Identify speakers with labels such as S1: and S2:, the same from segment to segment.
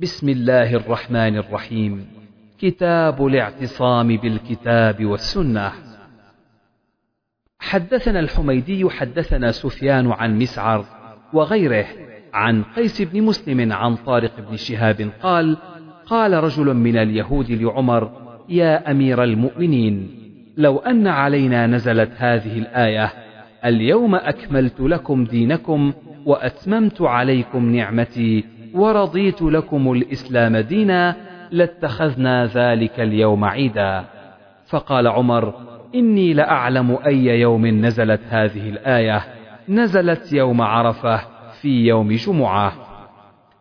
S1: بسم الله الرحمن الرحيم. كتاب الاعتصام بالكتاب والسنة. حدثنا الحميدي حدثنا سفيان عن مسعر وغيره عن قيس بن مسلم عن طارق بن شهاب قال قال رجل من اليهود لعمر يا أمير المؤمنين لو أن علينا نزلت هذه الآية اليوم أكملت لكم دينكم وأتممت عليكم نعمتي ورضيت لكم الإسلام دينا لاتخذنا ذلك اليوم عيدا. فقال عمر إني لأعلم أي يوم نزلت هذه الآية. نزلت يوم عرفة في يوم جمعة.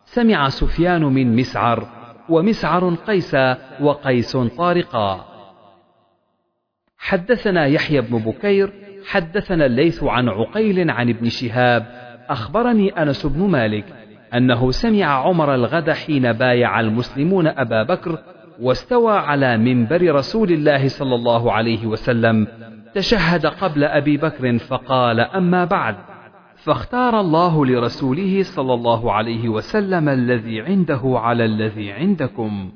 S1: سمع سفيان من مسعر ومسعر قيس وقيس طارقا. حدثنا يحيى بن بكير حدثنا الليث عن عقيل عن ابن شهاب أخبرني أنس بن مالك. أنه سمع عمر الغد حين بايع المسلمون أبا بكر واستوى على منبر رسول الله صلى الله عليه وسلم تشهد قبل أبي بكر فقال أما بعد فاختار الله لرسوله صلى الله عليه وسلم الذي عنده على الذي عندكم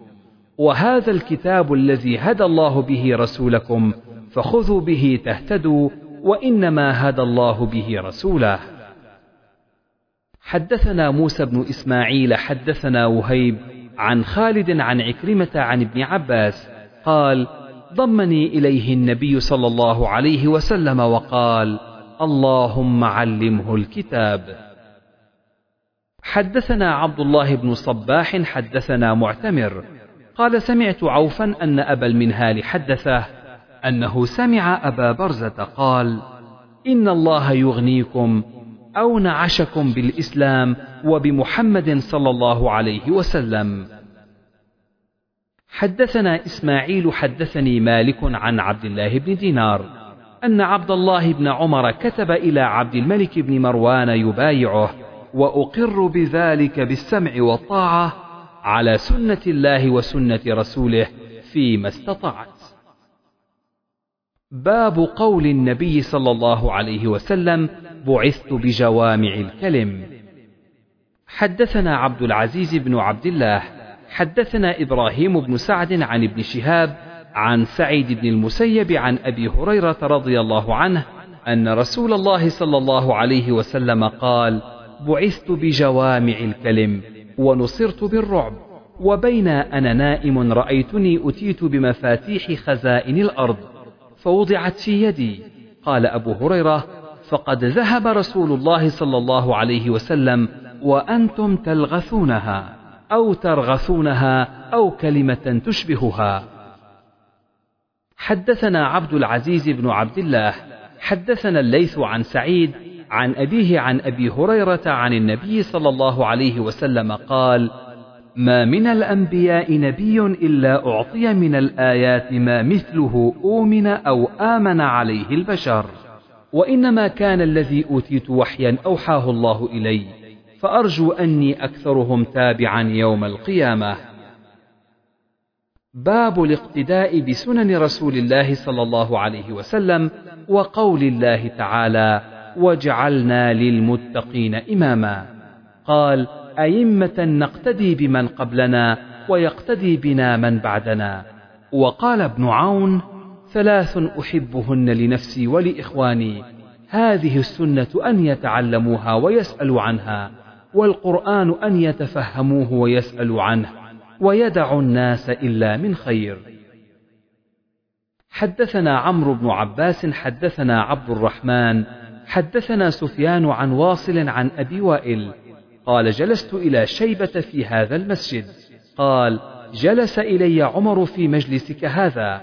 S1: وهذا الكتاب الذي هدى الله به رسولكم فخذوا به تهتدوا وإنما هدى الله به رسوله. حدثنا موسى بن إسماعيل حدثنا وهيب عن خالد عن عكرمة عن ابن عباس قال ضمني إليه النبي صلى الله عليه وسلم وقال اللهم علمه الكتاب. حدثنا عبد الله بن صباح حدثنا معتمر. قال سمعت عوفا أن أبا المنهال حدثه أنه سمع أبا برزة قال إن الله يغنيكم أو نعشكم بالإسلام وبمحمد صلى الله عليه وسلم حدثنا إسماعيل حدثني مالك عن عبد الله بن دينار أن عبد الله بن عمر كتب إلى عبد الملك بن مروان يبايعه وأقر بذلك بالسمع والطاعة على سنة الله وسنة رسوله فيما استطعت. باب قول النبي صلى الله عليه وسلم: بعثت بجوامع الكلم. حدثنا عبد العزيز بن عبد الله، حدثنا إبراهيم بن سعد عن ابن شهاب عن سعيد بن المسيب عن أبي هريرة رضي الله عنه أن رسول الله صلى الله عليه وسلم قال بعثت بجوامع الكلم ونصرت بالرعب وبين أنا نائم رأيتني أتيت بمفاتيح خزائن الأرض فوضعت في يدي. قال أبو هريرة فقد ذهب رسول الله صلى الله عليه وسلم وأنتم تلغثونها أو ترغثونها أو كلمة تشبهها. حدثنا عبد العزيز بن عبد الله حدثنا الليث عن سعيد عن أبيه عن أبي هريرة عن النبي صلى الله عليه وسلم قال ما من الأنبياء نبي إلا أعطي من الآيات ما مثله أومن أو آمن عليه البشر. وإنما كان الذي أوتيت وحيا أوحاه الله إلي فأرجو أني أكثرهم تابعا يوم القيامة. باب الاقتداء بسنن رسول الله صلى الله عليه وسلم وقول الله تعالى وجعلنا للمتقين إماما قال أئمة نقتدي بمن قبلنا ويقتدي بنا من بعدنا. وقال ابن عون ثلاث أحبهن لنفسي ولإخواني هذه السنة أن يتعلموها ويسألوا عنها والقرآن أن يتفهموه ويسألوا عنه ويدع الناس إلا من خير. حدثنا عمرو بن عباس حدثنا عبد الرحمن حدثنا سفيان عن واصل عن أبي وائل قال جلست إلى شيبة في هذا المسجد. قال جلس إلي عمر في مجلسك هذا.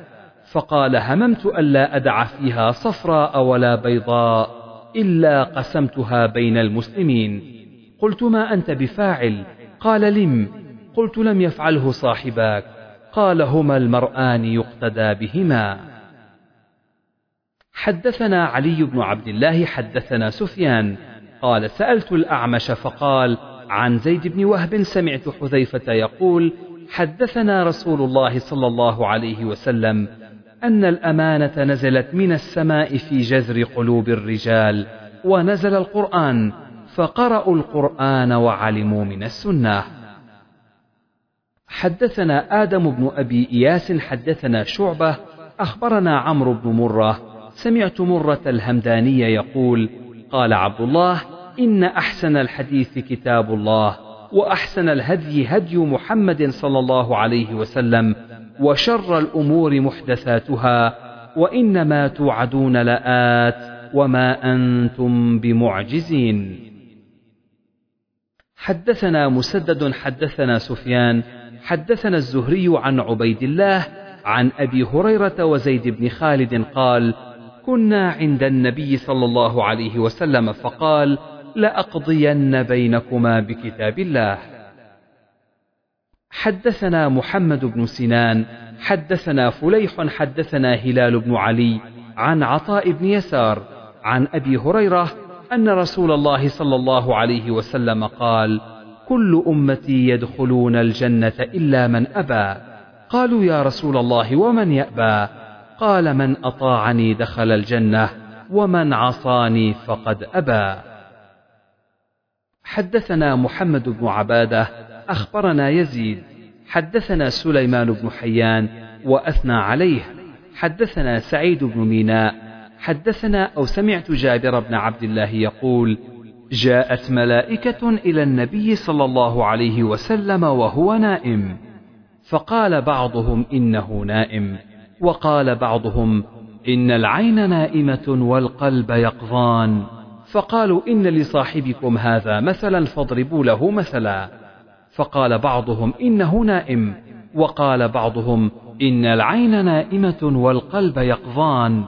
S1: فقال هممت ألا أدع فيها صفراء ولا بيضاء إلا قسمتها بين المسلمين. قلت ما أنت بفاعل؟ قال لم. قلت لم يفعله صاحباك. قال هما المرآن يقتدى بهما. حدثنا علي بن عبد الله حدثنا سفيان. قال سألت الأعمش فقال عن زيد بن وهب سمعت حذيفة يقول حدثنا رسول الله صلى الله عليه وسلم أن الأمانة نزلت من السماء في جذر قلوب الرجال ونزل القرآن فقرأوا القرآن وعلموا من السنة. حدثنا آدم بن أبي إياس حدثنا شعبة أخبرنا عمرو بن مرة سمعت مرة الهمداني يقول قال عبد الله إن أحسن الحديث كتاب الله وأحسن الهدي هدي محمد صلى الله عليه وسلم وشر الأمور محدثاتها وإنما توعدون لآت وما أنتم بمعجزين. حدثنا مسدد حدثنا سفيان حدثنا الزهري عن عبيد الله عن أبي هريرة وزيد بن خالد قال كنا عند النبي صلى الله عليه وسلم فقال لأقضين بينكما بكتاب الله. حدثنا محمد بن سنان حدثنا فليح حدثنا هلال بن علي عن عطاء بن يسار عن أبي هريرة أن رسول الله صلى الله عليه وسلم قال كل أمتي يدخلون الجنة إلا من أبى. قالوا يا رسول الله ومن يأبى؟ قال من أطاعني دخل الجنة ومن عصاني فقد أبى. حدثنا محمد بن عبادة أخبرنا يزيد. حدثنا سليمان بن حيان وأثنى عليه. حدثنا سعيد بن ميناء. حدثنا أو سمعت جابر بن عبد الله يقول جاءت ملائكة إلى النبي صلى الله عليه وسلم وهو نائم، فقال بعضهم إنه نائم، وقال بعضهم إن العين نائمة والقلب يقظان، فقالوا إن لصاحبكم هذا مثلا فاضربوا له مثلا، فقال بعضهم إنه نائم، وقال بعضهم إن العين نائمة والقلب يقظان،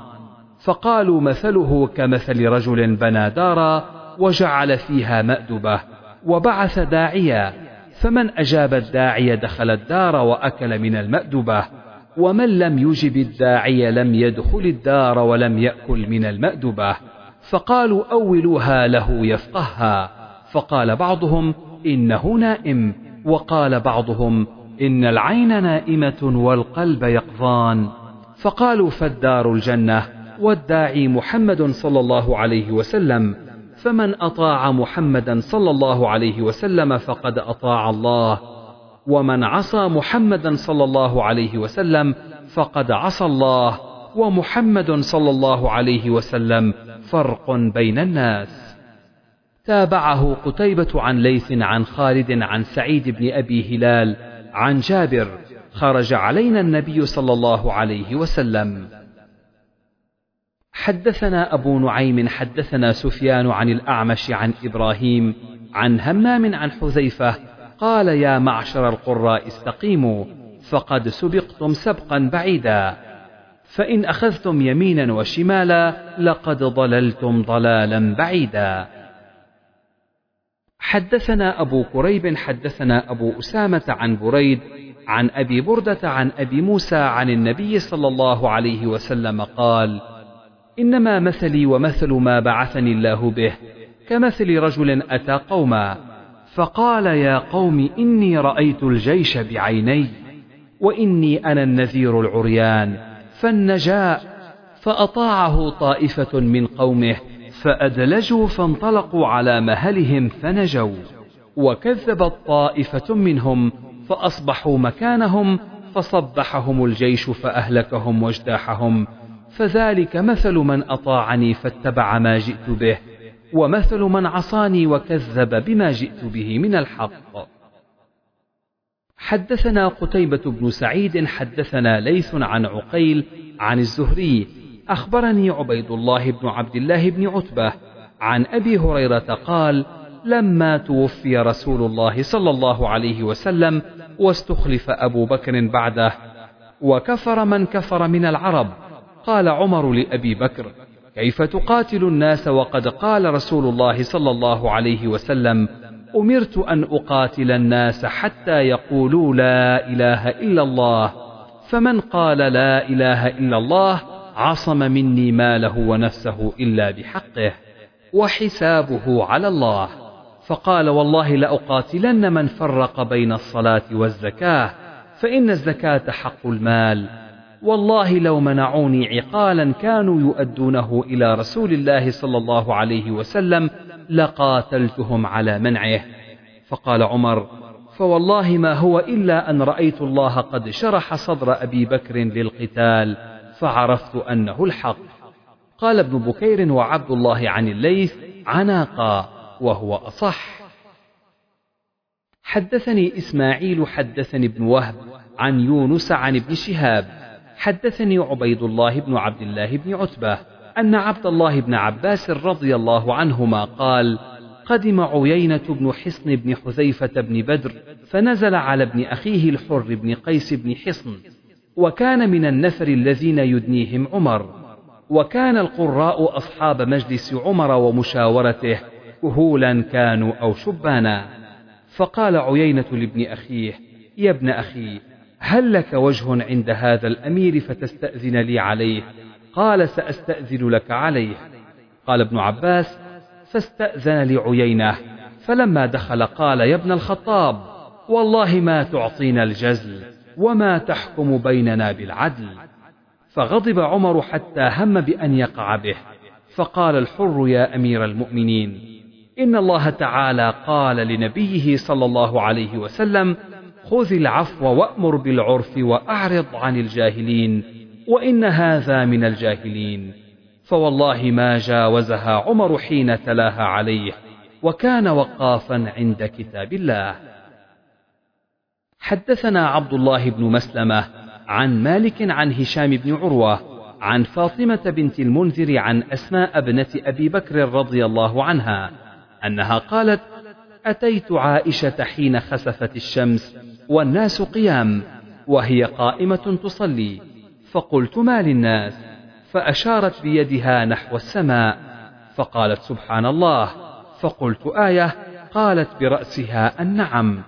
S1: فقالوا مثله كمثل رجل بنى دارا وجعل فيها مأدبة وبعث داعيا. فمن أجاب الداعي دخل الدار وأكل من المأدبة. ومن لم يجب الداعي لم يدخل الدار ولم يأكل من المأدبة. فقالوا أولوها له يفقهها. فقال بعضهم إنه نائم وقال بعضهم إن العين نائمة والقلب يقظان. فقالوا فالدار الجنة. والداعي محمد صلى الله عليه وسلم. فمن أطاع محمدا صلى الله عليه وسلم فقد أطاع الله. ومن عصى محمدا صلى الله عليه وسلم فقد عصى الله ومحمد صلى الله عليه وسلم فرق بين الناس. تابعه قتيبة عن ليث عن خالد عن سعيد بن أبي هلال عن جابر خرج علينا النبي صلى الله عليه وسلم. حدثنا أبو نعيم حدثنا سفيان عن الأعمش عن إبراهيم عن همام عن حذيفة قال يا معشر القراء استقيموا فقد سبقتم سبقا بعيدا. فإن أخذتم يمينا وشمالا لقد ضللتم ضلالا بعيدا. حدثنا أبو كريب حدثنا أبو أسامة عن بريد عن أبي بردة عن أبي موسى عن النبي صلى الله عليه وسلم قال: إنما مثلي ومثل ما بعثني الله به كمثل رجل أتى قوما. فقال يا قوم إني رأيت الجيش بعيني وإني أنا النذير العريان فالنجاء فأطاعه طائفة من قومه فأدلجوا فانطلقوا على مهلهم فنجوا وكذبت طائفة منهم فأصبحوا مكانهم فصبحهم الجيش فأهلكهم واجتاحهم فذلك مثل من أطاعني فاتبع ما جئت به. ومثل من عصاني وكذب بما جئت به من الحق. حدثنا قتيبة بن سعيد حدثنا ليث عن عقيل عن الزهري أخبرني عبيد الله بن عبد الله بن عتبة عن أبي هريرة قال لما توفي رسول الله صلى الله عليه وسلم واستخلف أبو بكر بعده وكفر من كفر من العرب قال عمر لأبي بكر كيف تقاتل الناس وقد قال رسول الله صلى الله عليه وسلم أمرت أن أقاتل الناس حتى يقولوا لا إله إلا الله. فمن قال لا إله إلا الله عصم مني ماله ونفسه إلا بحقه وحسابه على الله. فقال والله لأقاتلن من فرق بين الصلاة والزكاة فإن الزكاة حق المال. والله لو منعوني عقالا كانوا يؤدونه إلى رسول الله صلى الله عليه وسلم لقاتلتهم على منعه. فقال عمر فوالله ما هو إلا أن رأيت الله قد شرح صدر أبي بكر للقتال فعرفت أنه الحق. قال ابن بكير وعبد الله عن الليث عناقا وهو أصح. حدثني إسماعيل حدثني ابن وهب عن يونس عن ابن شهاب حدثني عبيد الله بن عبد الله بن عتبة أن عبد الله بن عباس رضي الله عنهما قال قدم عيينة بن حصن بن حذيفة بن بدر فنزل على ابن أخيه الحر بن قيس بن حصن وكان من النفر الذين يدنيهم عمر وكان القراء أصحاب مجلس عمر ومشاورته كهولا كانوا أو شبانا. فقال عيينة لابن أخيه يا ابن أخي هل لك وجه عند هذا الأمير فتستأذن لي عليه؟ قال سأستأذن لك عليه. قال ابن عباس فاستأذن لعيينة. فلما دخل قال يا ابن الخطاب والله ما تعطينا الجزل وما تحكم بيننا بالعدل. فغضب عمر حتى هم بأن يقع به. فقال الحر يا أمير المؤمنين إن الله تعالى قال لنبيه صلى الله عليه وسلم خذ العفو وأمر بالعرف وأعرض عن الجاهلين وإن هذا من الجاهلين. فوالله ما جاوزها عمر حين تلاها عليه وكان وقافا عند كتاب الله. حدثنا عبد الله بن مسلمة عن مالك عن هشام بن عروة عن فاطمة بنت المنذر عن أسماء ابنة أبي بكر رضي الله عنها أنها قالت أتيت عائشة حين خسفت الشمس والناس قيام وهي قائمة تصلي. فقلت ما للناس؟ فأشارت بيدها نحو السماء فقالت سبحان الله. فقلت آية قالت برأسها النعم.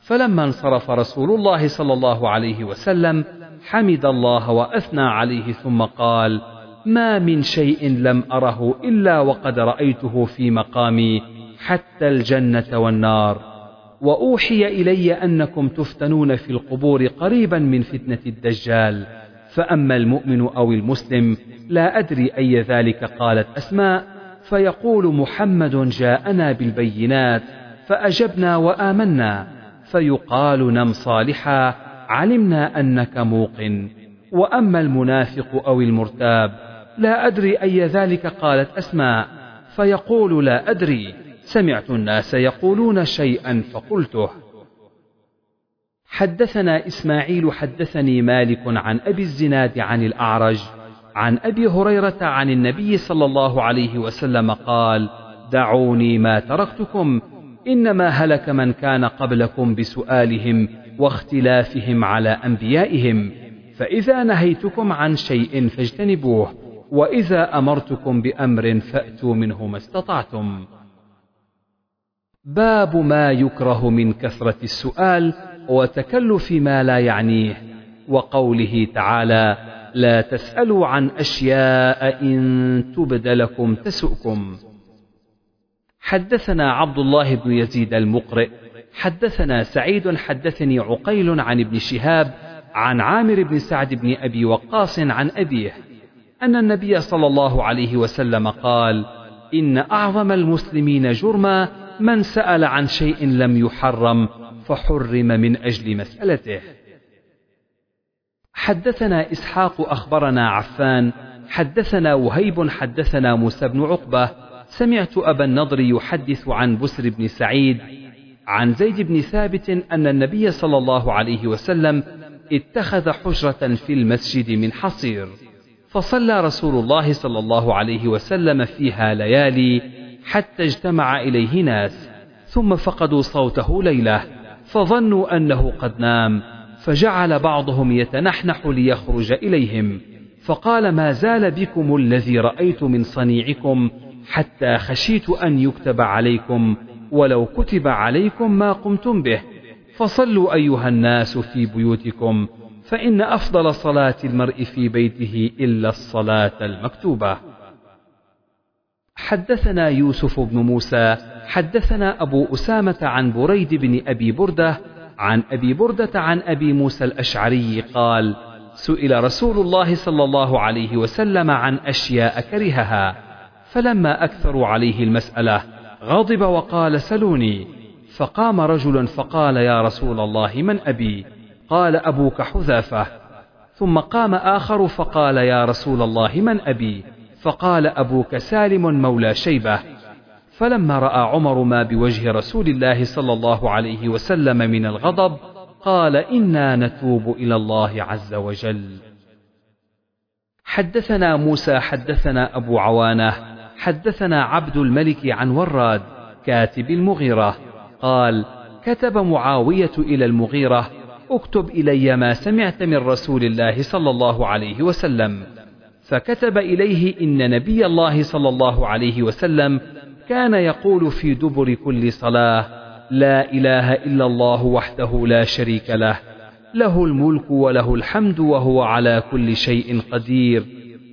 S1: فلما انصرف رسول الله صلى الله عليه وسلم حمد الله وأثنى عليه ثم قال ما من شيء لم أره إلا وقد رأيته في مقامي حتى الجنة والنار. وأوحي إلي أنكم تفتنون في القبور قريبا من فتنة الدجال. فأما المؤمن أو المسلم لا أدري أي ذلك قالت أسماء. فيقول محمد جاءنا بالبينات فأجبنا وآمنا. فيقال نم صالحا علمنا أنك موقن. وأما المنافق أو المرتاب لا أدري أي ذلك قالت أسماء. فيقول لا أدري. سمعت الناس يقولون شيئا فقلته. حدثنا إسماعيل حدثني مالك عن أبي الزناد عن الأعرج عن أبي هريرة عن النبي صلى الله عليه وسلم قال دعوني ما تركتكم إنما هلك من كان قبلكم بسؤالهم واختلافهم على أنبيائهم فإذا نهيتكم عن شيء فاجتنبوه وإذا أمرتكم بأمر فأتوا منه ما استطعتم. باب ما يكره من كثرة السؤال وتكلف ما لا يعنيه وقوله تعالى لا تسألوا عن أشياء إن تبد لكم تسؤكم. حدثنا عبد الله بن يزيد المقرئ حدثنا سعيد حدثني عقيل عن ابن شهاب عن عامر بن سعد بن أبي وقاص عن أبيه أن النبي صلى الله عليه وسلم قال إن أعظم المسلمين جرما من سأل عن شيء لم يحرم فحرم من أجل مسألته. حدثنا إسحاق أخبرنا عفان حدثنا وهيب حدثنا موسى بن عقبة. سمعت أبا النضر يحدث عن بسر بن سعيد عن زيد بن ثابت أن النبي صلى الله عليه وسلم اتخذ حجرة في المسجد من حصير. فصلى رسول الله صلى الله عليه وسلم فيها ليالي حتى اجتمع إليه ناس ثم فقدوا صوته ليلة فظنوا أنه قد نام فجعل بعضهم يتنحنح ليخرج إليهم فقال ما زال بكم الذي رأيت من صنيعكم حتى خشيت أن يكتب عليكم ولو كتب عليكم ما قمتم به فصلوا أيها الناس في بيوتكم فإن أفضل صلاة المرء في بيته إلا الصلاة المكتوبة. حدثنا يوسف بن موسى حدثنا أبو أسامة عن بريد بن أبي بردة عن أبي بردة عن أبي موسى الأشعري قال سئل رسول الله صلى الله عليه وسلم عن أشياء كرهها فلما أكثروا عليه المسألة غضب وقال سلوني. فقام رجل فقال يا رسول الله من أبي؟ قال أبوك حذافة. ثم قام آخر فقال يا رسول الله من أبي؟ فقال أبوك سالم مولى شيبة فلما رأى عمر ما بوجه رسول الله صلى الله عليه وسلم من الغضب قال إنا نتوب إلى الله عز وجل. حدثنا موسى حدثنا أبو عوانة حدثنا عبد الملك عن وراد كاتب المغيرة قال كتب معاوية إلى المغيرة اكتب إلي ما سمعت من رسول الله صلى الله عليه وسلم. فكتب إليه إن نبي الله صلى الله عليه وسلم كان يقول في دبر كل صلاة لا إله إلا الله وحده لا شريك له له الملك وله الحمد وهو على كل شيء قدير.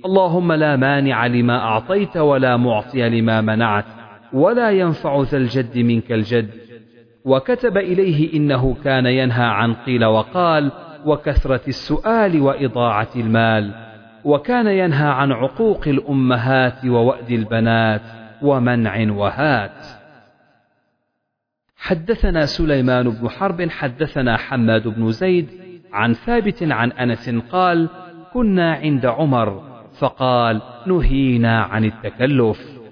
S1: اللهم لا مانع لما أعطيت ولا معطي لما منعت ولا ينفع ذا الجد منك الجد. وكتب إليه إنه كان ينهى عن قيل وقال وكثرة السؤال وإضاعة المال. وكان ينهى عن عقوق الأمهات ووأد البنات ومنع وهات. حدثنا سليمان بن حرب حدثنا حماد بن زيد عن ثابت عن أنس قال كنا عند عمر فقال نهينا عن التكلف.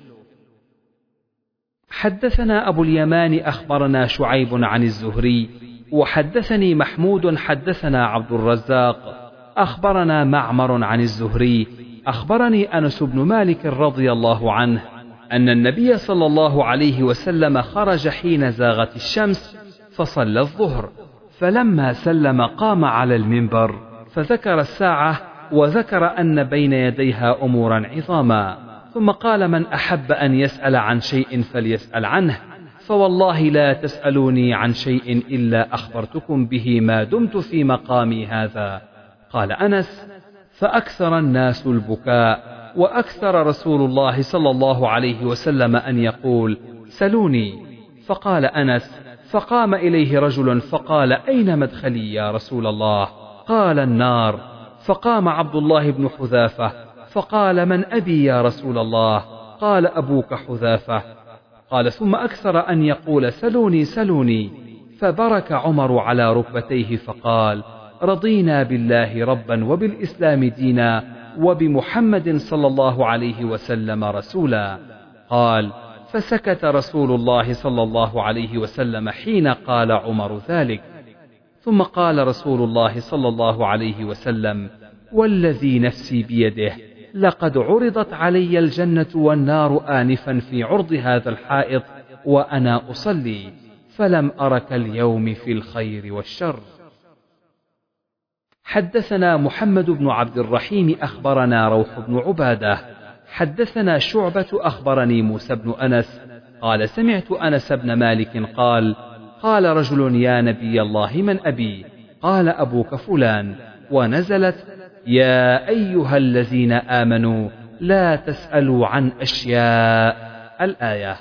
S1: حدثنا أبو اليمان أخبرنا شعيب عن الزهري وحدثني محمود حدثنا عبد الرزاق أخبرنا معمر عن الزهري أخبرني أنس بن مالك رضي الله عنه أن النبي صلى الله عليه وسلم خرج حين زاغت الشمس فصلى الظهر فلما سلم قام على المنبر فذكر الساعة وذكر أن بين يديها أمورا عظاما ثم قال من أحب أن يسأل عن شيء فليسأل عنه فوالله لا تسألوني عن شيء إلا أخبرتكم به ما دمت في مقامي هذا. قال أنس فأكثر الناس البكاء وأكثر رسول الله صلى الله عليه وسلم أن يقول سلوني. فقال أنس فقام إليه رجل فقال أين مدخلي يا رسول الله؟ قال النار. فقام عبد الله بن حذافة فقال من أبي يا رسول الله؟ قال أبوك حذافة. قال ثم أكثر أن يقول سلوني سلوني. فبرك عمر على ركبتيه فقال رضينا بالله ربا وبالإسلام دينا وبمحمد صلى الله عليه وسلم رسولا. قال فسكت رسول الله صلى الله عليه وسلم حين قال عمر ذلك. ثم قال رسول الله صلى الله عليه وسلم والذي نفسي بيده لقد عرضت علي الجنة والنار آنفا في عرض هذا الحائط وأنا أصلي فلم أرك اليوم في الخير والشر. حدثنا محمد بن عبد الرحيم أخبرنا روح بن عبادة. حدثنا شعبة أخبرني موسى بن أنس. قال سمعت أنس بن مالك قال قال رجل يا نبي الله من أبي؟ قال أبوك فلان. ونزلت يا أيها الذين آمنوا لا تسألوا عن أشياء. الآية.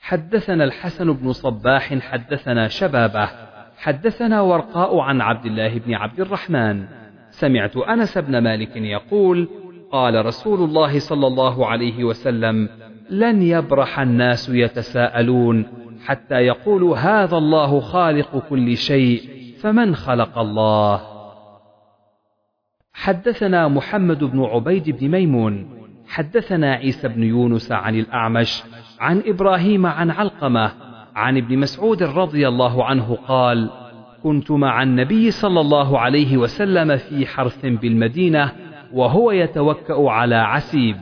S1: حدثنا الحسن بن صباح حدثنا شبابة. حدثنا ورقاء عن عبد الله بن عبد الرحمن. سمعت أنس بن مالك يقول قال رسول الله صلى الله عليه وسلم لن يبرح الناس يتساءلون حتى يقولوا هذا الله خالق كل شيء فمن خلق الله؟ حدثنا محمد بن عبيد بن ميمون. حدثنا عيسى بن يونس عن الأعمش عن إبراهيم عن علقمة عن ابن مسعود رضي الله عنه قال كنت مع النبي صلى الله عليه وسلم في حرث بالمدينة وهو يتوكأ على عسيب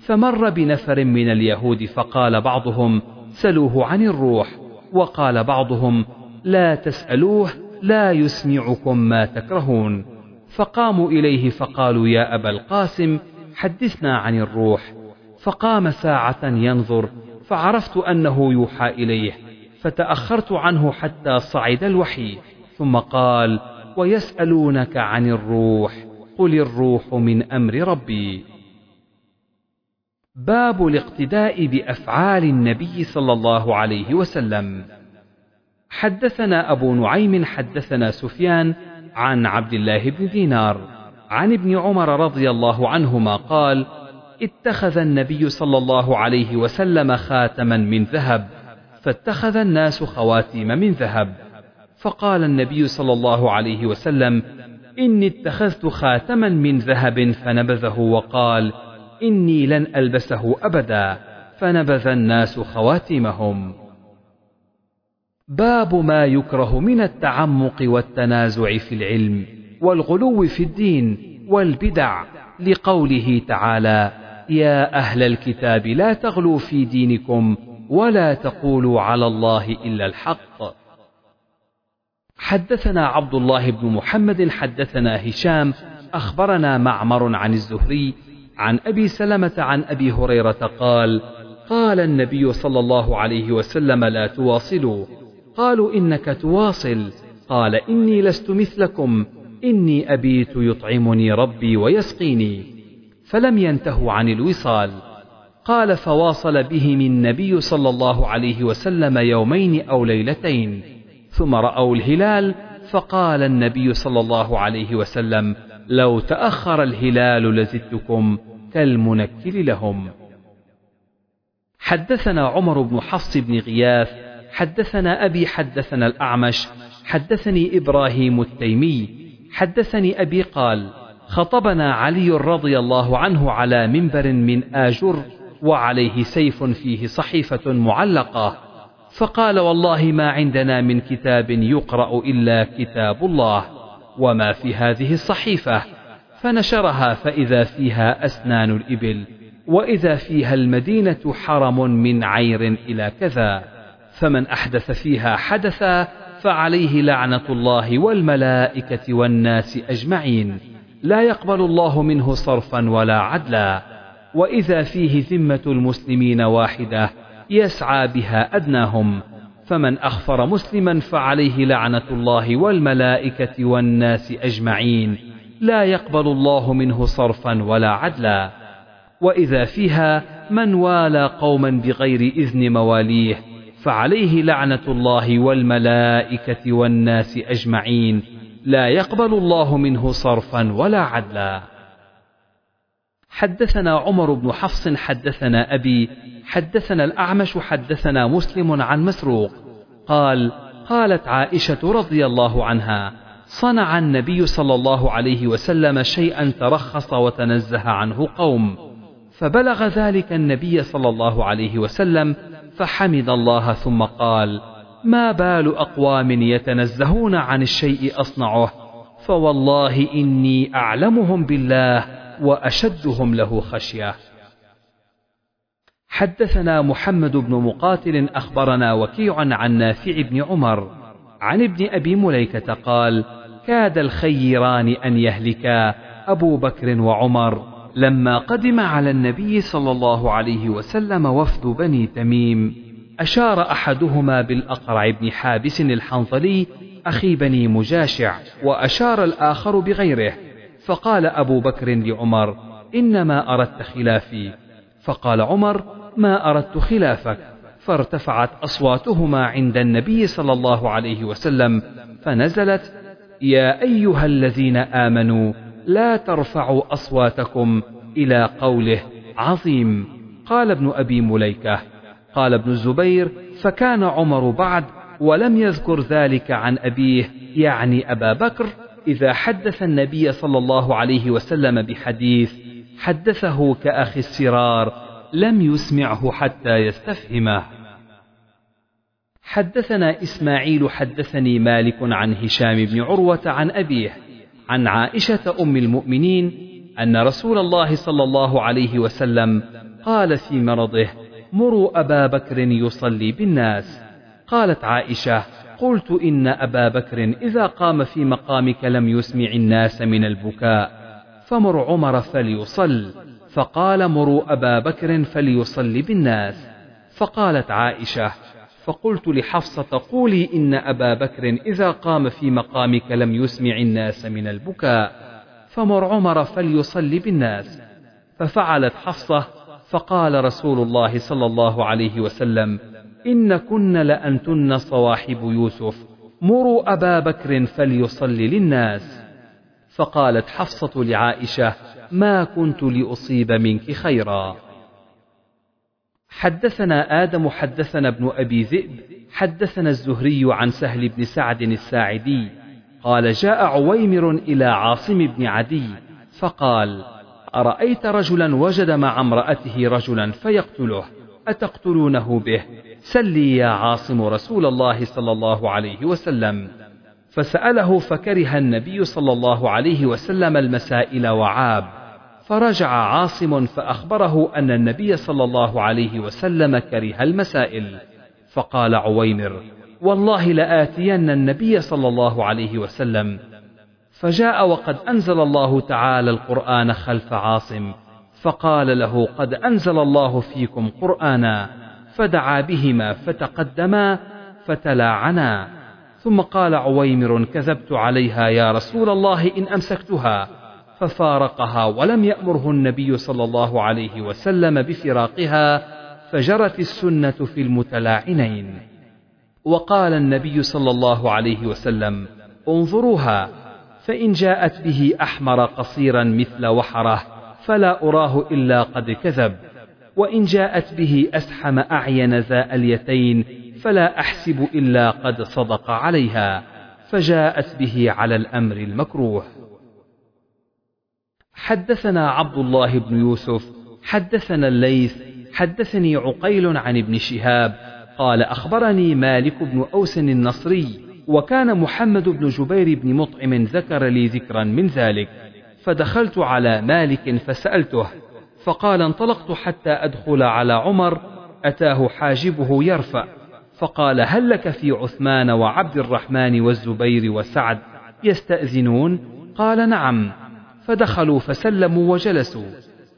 S1: فمر بنفر من اليهود فقال بعضهم سلوه عن الروح وقال بعضهم لا تسألوه لا يسمعكم ما تكرهون فقاموا إليه فقالوا يا أبا القاسم حدثنا عن الروح فقام ساعة ينظر فعرفت أنه يوحى إليه فتأخرت عنه حتى صعد الوحي ثم قال ويسألونك عن الروح قل الروح من أمر ربي. باب الاقتداء بأفعال النبي صلى الله عليه وسلم. حدثنا أبو نعيم حدثنا سفيان عن عبد الله بن دينار عن ابن عمر رضي الله عنهما قال اتخذ النبي صلى الله عليه وسلم خاتما من ذهب فاتخذ الناس خواتيم من ذهب. فقال النبي صلى الله عليه وسلم إني اتخذت خاتما من ذهب فنبذه وقال إني لن ألبسه أبدا فنبذ الناس خواتيمهم. باب ما يكره من التعمق والتنازع في العلم والغلو في الدين والبدع لقوله تعالى يا أهل الكتاب لا تغلوا في دينكم ولا تقولوا على الله إلا الحق. حدثنا عبد الله بن محمد حدثنا هشام أخبرنا معمر عن الزهري عن أبي سلمة عن أبي هريرة قال قال النبي صلى الله عليه وسلم لا تواصلوا. قالوا إنك تواصل. قال إني لست مثلكم. إني أبيت يطعمني ربي ويسقيني. فلم ينتهوا عن الوصال. قال فواصل بهم النبي صلى الله عليه وسلم يومين أو ليلتين ثم رأوا الهلال فقال النبي صلى الله عليه وسلم لو تأخر الهلال لزدتكم كالمنكل لهم. حدثنا عمر بن حفص بن غياث حدثنا أبي حدثنا الأعمش حدثني إبراهيم التيمي حدثني أبي قال خطبنا علي رضي الله عنه على منبر من آجر وعليه سيف فيه صحيفة معلقة. فقال والله ما عندنا من كتاب يقرأ إلا كتاب الله وما في هذه الصحيفة. فنشرها فإذا فيها أسنان الإبل وإذا فيها المدينة حرم من عير إلى كذا. فمن أحدث فيها حدثا فعليه لعنة الله والملائكة والناس أجمعين. لا يقبل الله منه صرفا ولا عدلا. وإذا فيه ذمة المسلمين واحدة يسعى بها أدناهم. فمن أخفر مسلما فعليه لعنة الله والملائكة والناس أجمعين. لا يقبل الله منه صرفا ولا عدلا. وإذا فيها من والى قوما بغير إذن مواليه فعليه لعنة الله والملائكة والناس أجمعين. لا يقبل الله منه صرفا ولا عدلا. حدثنا عمر بن حفص حدثنا أبي حدثنا الأعمش حدثنا مسلم عن مسروق قال قالت عائشة رضي الله عنها صنع النبي صلى الله عليه وسلم شيئا ترخص وتنزه عنه قوم فبلغ ذلك النبي صلى الله عليه وسلم فحمد الله ثم قال ما بال أقوام يتنزهون عن الشيء أصنعه فوالله إني أعلمهم بالله وأشدهم له خشية. حدثنا محمد بن مقاتل أخبرنا وكيع عن نافع بن عمر عن ابن أبي مليكة قال كاد الخيران أن يهلكا أبو بكر وعمر لما قدم على النبي صلى الله عليه وسلم وفد بني تميم. أشار أحدهما بالأقرع بن حابس الحنظلي أخي بني مجاشع وأشار الآخر بغيره. فقال أبو بكر لعمر إنما أردت خلافي. فقال عمر ما أردت خلافك فارتفعت أصواتهما عند النبي صلى الله عليه وسلم فنزلت يا أيها الذين آمنوا لا ترفعوا أصواتكم إلى قوله عظيم. قال ابن أبي مليكة. قال ابن الزبير فكان عمر بعد ولم يذكر ذلك عن أبيه يعني أبا بكر إذا حدث النبي صلى الله عليه وسلم بحديث حدثه كأخي السرار لم يسمعه حتى يستفهمه. حدثنا إسماعيل حدثني مالك عن هشام بن عروة عن أبيه عن عائشة أم المؤمنين أن رسول الله صلى الله عليه وسلم قال في مرضه مروا أبا بكر يصلي بالناس قالت عائشة قلت إن أبا بكر إذا قام في مقامك لم يسمع الناس من البكاء فمر عمر فليصل فقال مروا أبا بكر فليصلي بالناس فقالت عائشة فقلت لحفصة قولي إن أبا بكر إذا قام في مقامك لم يسمع الناس من البكاء فمر عمر فليصلي بالناس ففعلت حفصة فقال رسول الله صلى الله عليه وسلم إن كن لأنتن صواحب يوسف. مروا أبا بكر فليصلي للناس. فقالت حفصة لعائشة ما كنت لأصيب منك خيرا. حدثنا آدم حدثنا ابن أبي ذئب حدثنا الزهري عن سهل بن سعد الساعدي. قال جاء عويمر إلى عاصم بن عدي فقال أرأيت رجلا وجد مع امرأته رجلا فيقتله أتقتلونه به؟ سلي يا عاصم رسول الله صلى الله عليه وسلم. فسأله فكره النبي صلى الله عليه وسلم المسائل وعاب. فرجع عاصم فأخبره أن النبي صلى الله عليه وسلم كره المسائل. فقال عويمر والله لآتين النبي صلى الله عليه وسلم. فجاء وقد أنزل الله تعالى القرآن خلف عاصم. فقال له قد أنزل الله فيكم قرآنا. فدعا بهما فتقدما فتلاعنا. ثم قال عويمر كذبت عليها يا رسول الله إن أمسكتها. ففارقها ولم يأمره النبي صلى الله عليه وسلم بفراقها فجرت السنة في المتلاعنين. وقال النبي صلى الله عليه وسلم انظروها فإن جاءت به أحمر قصيرا مثل وحره فلا أراه إلا قد كذب. وإن جاءت به أسحم أعين ذا اليتين فلا أحسب إلا قد صدق عليها فجاءت به على الأمر المكروه. حدثنا عبد الله بن يوسف حدثنا الليث حدثني عقيل عن ابن شهاب قال أخبرني مالك بن أوس النصري وكان محمد بن جبير بن مطعم ذكر لي ذكرا من ذلك فدخلت على مالك فسألته فقال انطلقت حتى أدخل على عمر أتاه حاجبه يرفع فقال هل لك في عثمان وعبد الرحمن والزبير وسعد يستأذنون؟ قال نعم. فدخلوا فسلموا وجلسوا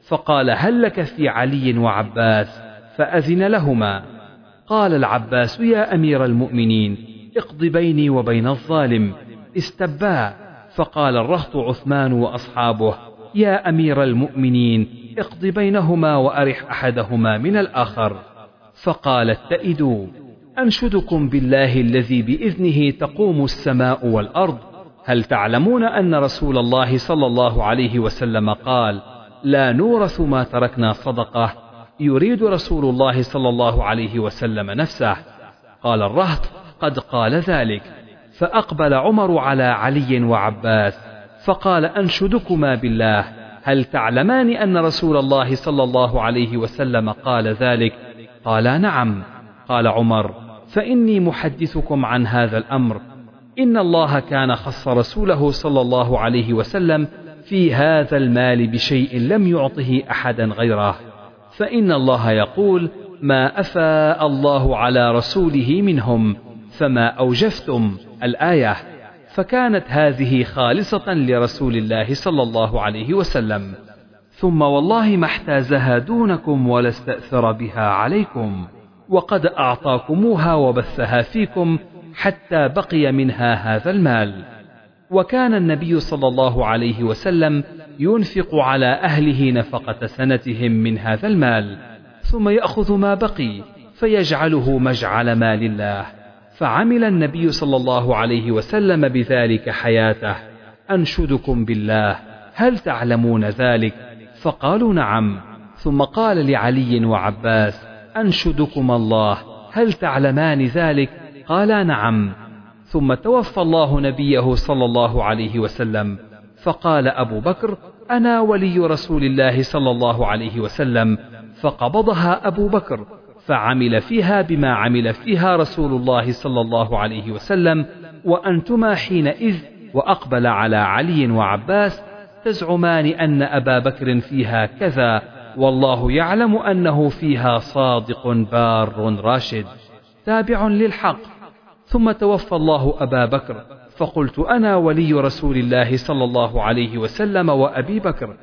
S1: فقال هل لك في علي وعباس؟ فأذن لهما. قال العباس يا أمير المؤمنين اقض بيني وبين الظالم استبا فقال الرهط عثمان وأصحابه يا أمير المؤمنين اقض بينهما وأرح أحدهما من الآخر. فقال اتئدوا أنشدكم بالله الذي بإذنه تقوم السماء والأرض. هل تعلمون أن رسول الله صلى الله عليه وسلم قال لا نورث ما تركنا صدقة يريد رسول الله صلى الله عليه وسلم نفسه. قال الرهط قد قال ذلك. فأقبل عمر على علي وعباس فقال أنشدكما بالله. هل تعلمان أن رسول الله صلى الله عليه وسلم قال ذلك؟ قالا نعم. قال عمر فإني محدثكم عن هذا الأمر. إن الله كان خص رسوله صلى الله عليه وسلم في هذا المال بشيء لم يعطه أحدا غيره. فإن الله يقول ما أفاء الله على رسوله منهم فما أوجفتم. الآية فكانت هذه خالصة لرسول الله صلى الله عليه وسلم. ثم والله ما احتازها دونكم ولا استأثر بها عليكم وقد أعطاكموها وبثها فيكم حتى بقي منها هذا المال. وكان النبي صلى الله عليه وسلم ينفق على أهله نفقة سنتهم من هذا المال ثم يأخذ ما بقي فيجعله مجعل مال الله. فعمل النبي صلى الله عليه وسلم بذلك حياته. أنشدكم بالله هل تعلمون ذلك؟ فقالوا نعم. ثم قال لعلي وعباس أنشدكم الله هل تعلمان ذلك؟ قالا نعم. ثم توفى الله نبيه صلى الله عليه وسلم. فقال أبو بكر أنا ولي رسول الله صلى الله عليه وسلم. فقبضها أبو بكر. فعمل فيها بما عمل فيها رسول الله صلى الله عليه وسلم وأنتما حينئذ وأقبل على علي وعباس تزعمان أن أبا بكر فيها كذا والله يعلم أنه فيها صادق بار راشد. تابع للحق. ثم توفى الله أبا بكر فقلت أنا ولي رسول الله صلى الله عليه وسلم وأبي بكر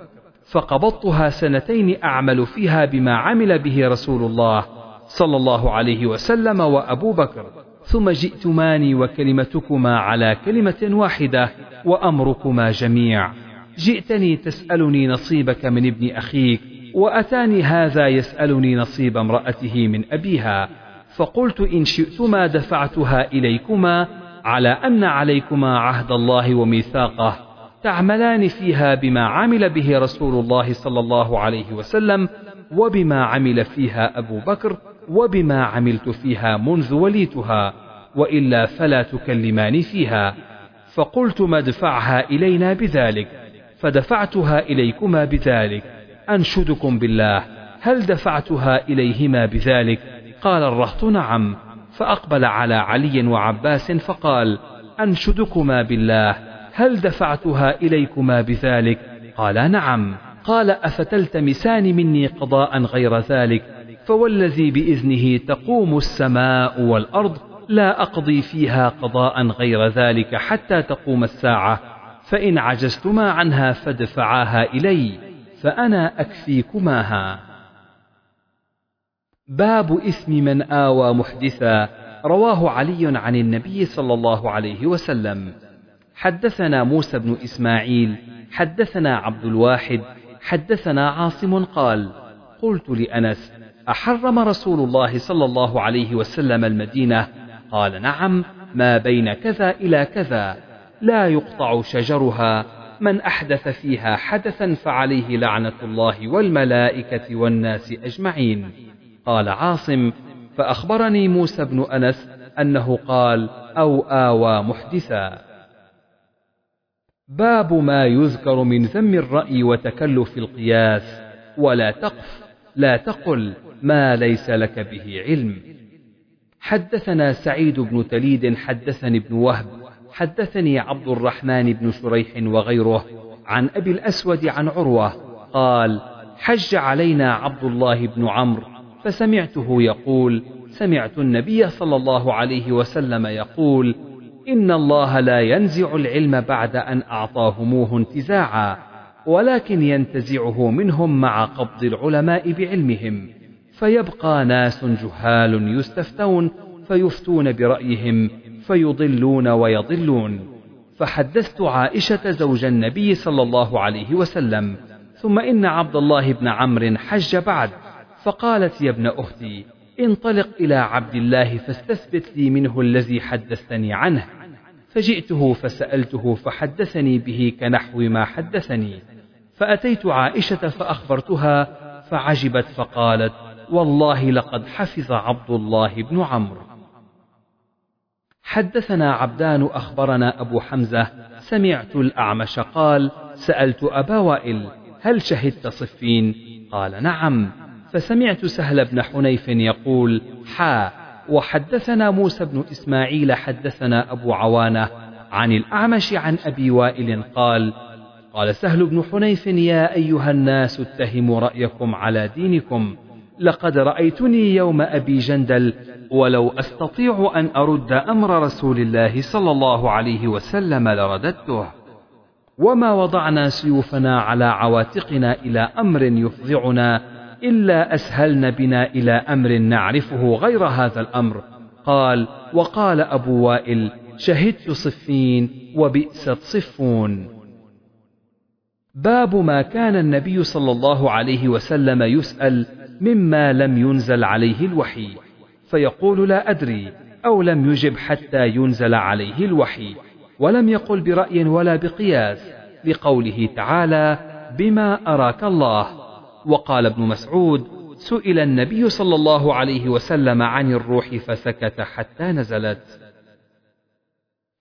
S1: فقبضتها سنتين أعمل فيها بما عمل به رسول الله. صلى الله عليه وسلم وأبو بكر. ثم جئتماني وكلمتكما على كلمة واحدة وأمركما جميع. جئتني تسألني نصيبك من ابن أخيك وأتاني هذا يسألني نصيب امرأته من أبيها. فقلت إن شئتما دفعتها إليكما على أن عليكما عهد الله وميثاقه. تعملان فيها بما عمل به رسول الله صلى الله عليه وسلم وبما عمل فيها أبو بكر وبما عملت فيها منذ وليتها وإلا فلا تكلمان فيها. فقلت ما ادفعها إلينا بذلك فدفعتها إليكما بذلك. أنشدكم بالله هل دفعتها إليهما بذلك؟ قال الرهط نعم. فأقبل على علي وعباس فقال أنشدكما بالله هل دفعتها إليكما بذلك؟ قال نعم. قال أفتلتمسان مني قضاء غير ذلك؟ فوالذي بإذنه تقوم السماء والأرض لا أقضي فيها قضاء غير ذلك حتى تقوم الساعة فإن عجزتما عنها فادفعاها إلي فأنا أكفيكماها. باب إثم من آوى محدثا رواه علي عن النبي صلى الله عليه وسلم. حدثنا موسى بن إسماعيل حدثنا عبد الواحد حدثنا عاصم قال قلت لأنس أحرم رسول الله صلى الله عليه وسلم المدينة قال نعم ما بين كذا إلى كذا لا يقطع شجرها من أحدث فيها حدثا فعليه لعنة الله والملائكة والناس أجمعين. قال عاصم فأخبرني موسى بن أنس أنه قال أو آوى محدثا. باب ما يذكر من ذم الرأي وتكلف القياس ولا تقف لا تقل. ما ليس لك به علم. حدثنا سعيد بن تليد حدثني ابن وهب حدثني عبد الرحمن بن شريح وغيره عن أبي الأسود عن عروة قال حج علينا عبد الله بن عمرو فسمعته يقول سمعت النبي صلى الله عليه وسلم يقول إن الله لا ينزع العلم بعد أن أعطاهموه انتزاعا ولكن ينتزعه منهم مع قبض العلماء بعلمهم. فيبقى ناس جهال يستفتون فيفتون برأيهم فيضلون ويضلون. فحدثت عائشة زوج النبي صلى الله عليه وسلم ثم إن عبد الله بن عمرو حج بعد فقالت يا ابن أختي انطلق إلى عبد الله فاستثبت لي منه الذي حدثتني عنه. فجئته فسألته فحدثني به كنحو ما حدثني. فأتيت عائشة فأخبرتها فعجبت فقالت والله لقد حفظ عبد الله بن عمرو. حدثنا عبدان أخبرنا أبو حمزة سمعت الأعمش قال سألت أبا وائل هل شهدت صفين؟ قال نعم. فسمعت سهل بن حنيف يقول حا. وحدثنا موسى بن إسماعيل حدثنا أبو عوانة عن الأعمش عن أبي وائل قال قال سهل بن حنيف يا أيها الناس اتهموا رأيكم على دينكم. لقد رأيتني يوم أبي جندل ولو أستطيع أن أرد أمر رسول الله صلى الله عليه وسلم لرددته. وما وضعنا سيوفنا على عواتقنا إلى أمر يفضعنا إلا أسهلن بنا إلى أمر نعرفه غير هذا الأمر. قال وقال أبو وائل شهدت صفين وبئست صفون باب ما كان النبي صلى الله عليه وسلم يسأل مما لم ينزل عليه الوحي. فيقول لا أدري أو لم يجب حتى ينزل عليه الوحي. ولم يقل برأي ولا بقياس لقوله تعالى بما أراك الله. وقال ابن مسعود سئل النبي صلى الله عليه وسلم عن الروح فسكت حتى نزلت.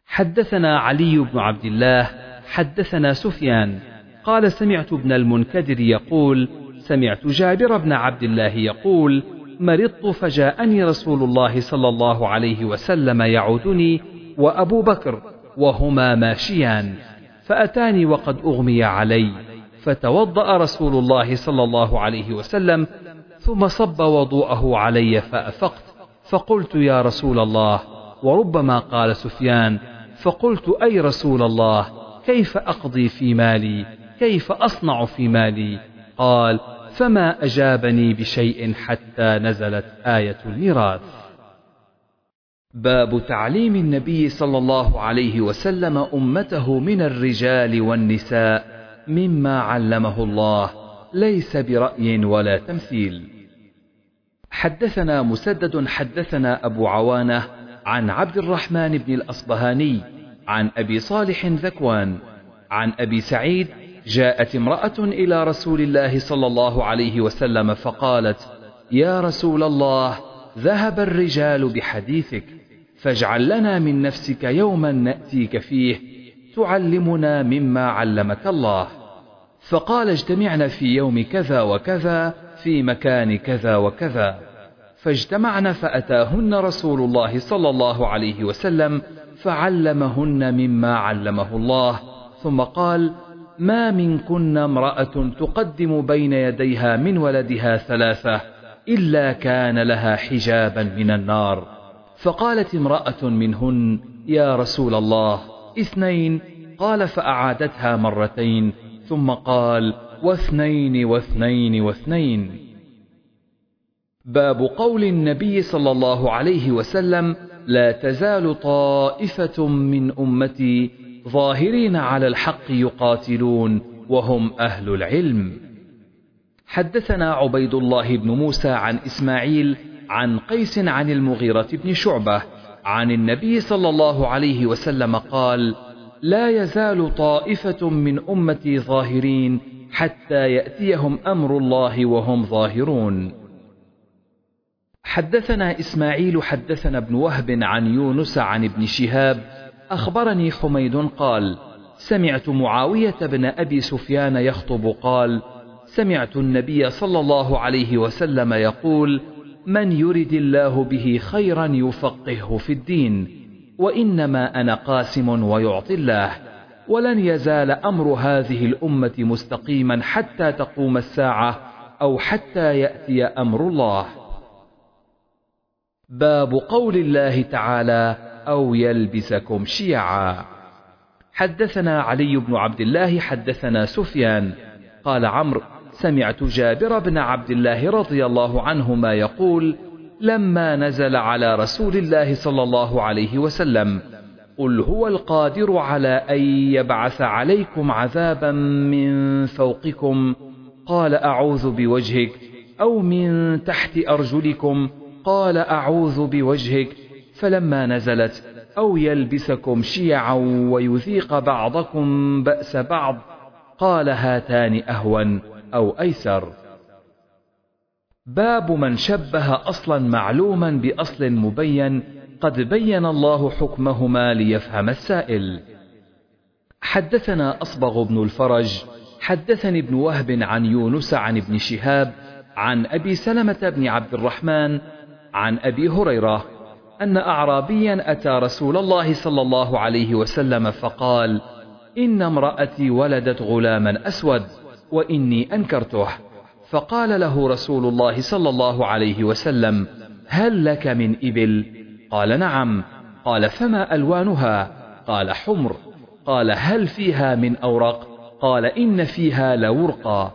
S1: حدثنا علي بن عبد الله حدثنا سفيان قال سمعت ابن المنكدر يقول سمعت جابر بن عبد الله يقول مرضت فجاءني رسول الله صلى الله عليه وسلم يعودني وأبو بكر وهما ماشيان فأتاني وقد أغمي علي فتوضأ رسول الله صلى الله عليه وسلم ثم صب وضوءه علي فأفقت فقلت يا رسول الله وربما قال سفيان فقلت أي رسول الله كيف أقضي في مالي كيف أصنع في مالي؟ قال فما أجابني بشيء حتى نزلت آية الميراث. باب تعليم النبي صلى الله عليه وسلم أمته من الرجال والنساء مما علمه الله ليس برأي ولا تمثيل. حدثنا مسدد حدثنا أبو عوانة عن عبد الرحمن بن الأصبهاني عن أبي صالح ذكوان عن أبي سعيد جاءت امرأة إلى رسول الله صلى الله عليه وسلم فقالت يا رسول الله ذهب الرجال بحديثك فاجعل لنا من نفسك يوما نأتيك فيه تعلمنا مما علمك الله. فقال اجتمعنا في يوم كذا وكذا في مكان كذا وكذا. فاجتمعن فأتاهن رسول الله صلى الله عليه وسلم فعلمهن مما علمه الله ثم قال ما منكن امرأة تقدم بين يديها من ولدها ثلاثة إلا كان لها حجابا من النار. فقالت امرأة منهن يا رسول الله اثنين. قال فأعادتها مرتين ثم قال واثنين واثنين واثنين. باب قول النبي صلى الله عليه وسلم لا تزال طائفة من أمتي ظاهرين على الحق يقاتلون وهم أهل العلم. حدثنا عبيد الله بن موسى عن إسماعيل عن قيس عن المغيرة بن شعبة عن النبي صلى الله عليه وسلم قال لا يزال طائفة من أمتي ظاهرين حتى يأتيهم أمر الله وهم ظاهرون. حدثنا إسماعيل حدثنا ابن وهب عن يونس عن ابن شهاب أخبرني حميد قال سمعت معاوية بن أبي سفيان يخطب قال سمعت النبي صلى الله عليه وسلم يقول من يرد الله به خيرا يفقهه في الدين وإنما أنا قاسم ويعطي الله ولن يزال أمر هذه الأمة مستقيما حتى تقوم الساعة أو حتى يأتي أمر الله. باب قول الله تعالى أو يلبسكم شيعا. حدثنا علي بن عبد الله حدثنا سفيان. قال عمرو سمعت جابر بن عبد الله رضي الله عنهما يقول لما نزل على رسول الله صلى الله عليه وسلم قل هو القادر على أن يبعث عليكم عذابا من فوقكم. قال أعوذ بوجهك أو من تحت أرجلكم. قال أعوذ بوجهك فلما نزلت أو يلبسكم شيعا ويذيق بعضكم بأس بعض قال هاتان أهون أو أيسر. باب من شبه أصلا معلوما بأصل مبين قد بين الله حكمهما ليفهم السائل. حدثنا أصبغ بن الفرج حدثني ابن وهب عن يونس عن ابن شهاب عن أبي سلمة بن عبد الرحمن عن أبي هريرة أن أعرابيا أتى رسول الله صلى الله عليه وسلم فقال إن امرأتي ولدت غلاما أسود وإني أنكرته. فقال له رسول الله صلى الله عليه وسلم هل لك من إبل؟ قال نعم. قال فما ألوانها؟ قال حمر. قال هل فيها من أورق؟ قال إن فيها لورقا.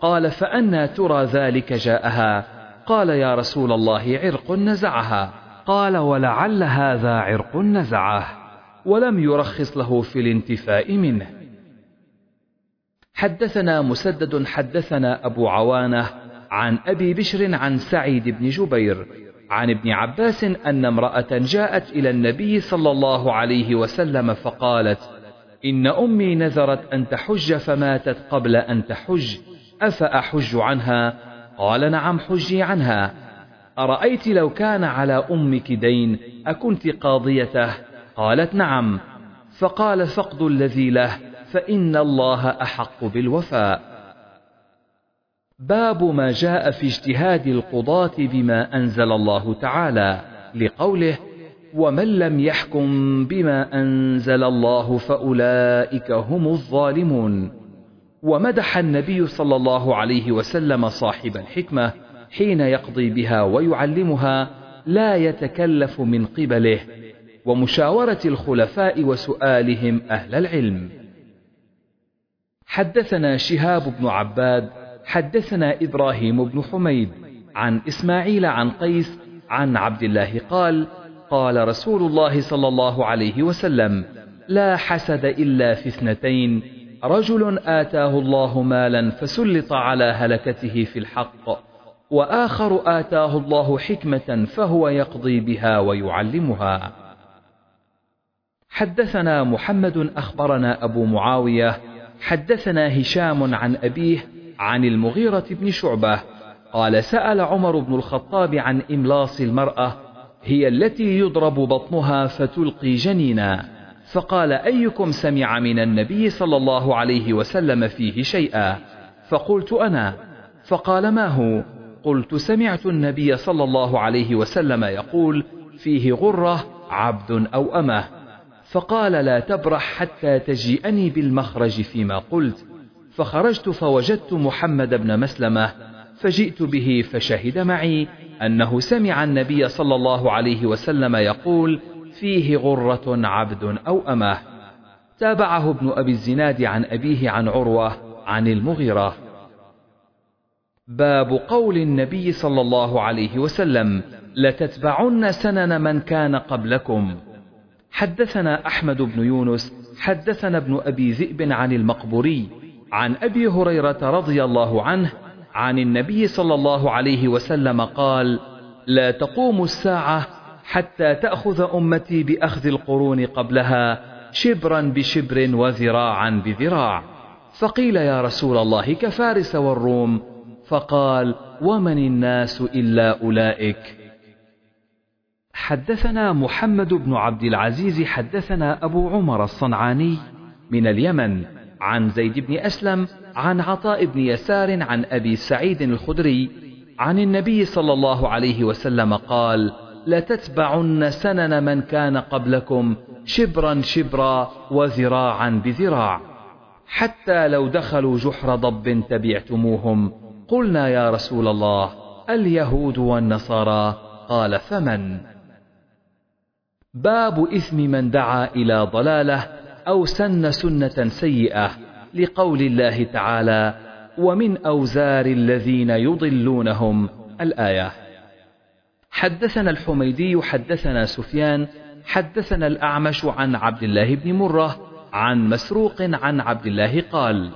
S1: قال فأنا ترى ذلك جاءها؟ قال يا رسول الله عرق نزعها. قال ولعل هذا عرق نزعه ولم يرخص له في الانتفاء منه. حدثنا مسدد حدثنا أبو عوانة عن أبي بشر عن سعيد بن جبير عن ابن عباس أن امرأة جاءت إلى النبي صلى الله عليه وسلم فقالت إن أمي نذرت أن تحج فماتت قبل أن تحج أفأحج عنها؟ قال نعم حجي عنها. أرأيت لو كان على أمك دين أكنت قاضيته؟ قالت نعم. فقال فقد الذي له فإن الله أحق بالوفاء. باب ما جاء في اجتهاد القضاة بما أنزل الله تعالى لقوله ومن لم يحكم بما أنزل الله فأولئك هم الظالمون. ومدح النبي صلى الله عليه وسلم صاحب الحكمة حين يقضي بها ويعلمها لا يتكلف من قبله ومشاورة الخلفاء وسؤالهم أهل العلم. حدثنا شهاب بن عباد حدثنا إبراهيم بن حميد عن إسماعيل عن قيس عن عبد الله قال قال رسول الله صلى الله عليه وسلم لا حسد إلا في اثنتين رجل آتاه الله مالا فسلط على هلكته في الحق. وآخر آتاه الله حكمة فهو يقضي بها ويعلمها. حدثنا محمد أخبرنا أبو معاوية حدثنا هشام عن أبيه عن المغيرة بن شعبة قال سأل عمر بن الخطاب عن إملاص المرأة هي التي يضرب بطنها فتلقي جنينا. فقال أيكم سمع من النبي صلى الله عليه وسلم فيه شيئا؟ فقلت أنا. فقال ما هو؟ قلت سمعت النبي صلى الله عليه وسلم يقول فيه غرة عبد أو أمة. فقال لا تبرح حتى تجيئني بالمخرج فيما قلت. فخرجت فوجدت محمد بن مسلمة فجئت به فشهد معي أنه سمع النبي صلى الله عليه وسلم يقول فيه غرة عبد أو أمة. تابعه ابن أبي الزناد عن أبيه عن عروة عن المغيرة. باب قول النبي صلى الله عليه وسلم لتتبعن سنن من كان قبلكم. حدثنا أحمد بن يونس حدثنا ابن أبي ذئب عن المقبوري عن أبي هريرة رضي الله عنه عن النبي صلى الله عليه وسلم قال لا تقوم الساعة حتى تأخذ أمتي بأخذ القرون قبلها شبرا بشبر وذراعا بذراع. فقيل يا رسول الله كفارس والروم. فقال ومن الناس إلا أولئك؟ حدثنا محمد بن عبد العزيز حدثنا أبو عمر الصنعاني من اليمن عن زيد بن أسلم عن عطاء بن يسار عن أبي سعيد الخدري عن النبي صلى الله عليه وسلم قال لتتبعن سنن من كان قبلكم شبرا شبرا وذراعا بذراع حتى لو دخلوا جحر ضب تبعتموهم. قلنا يا رسول الله اليهود والنصارى؟ قال فمن؟ باب إثم من دعا إلى ضلاله أو سن سنة سيئة لقول الله تعالى ومن أوزار الذين يضلونهم الآية. حدثنا الحميدي حدثنا سفيان حدثنا الأعمش عن عبد الله بن مرة عن مسروق عن عبد الله قال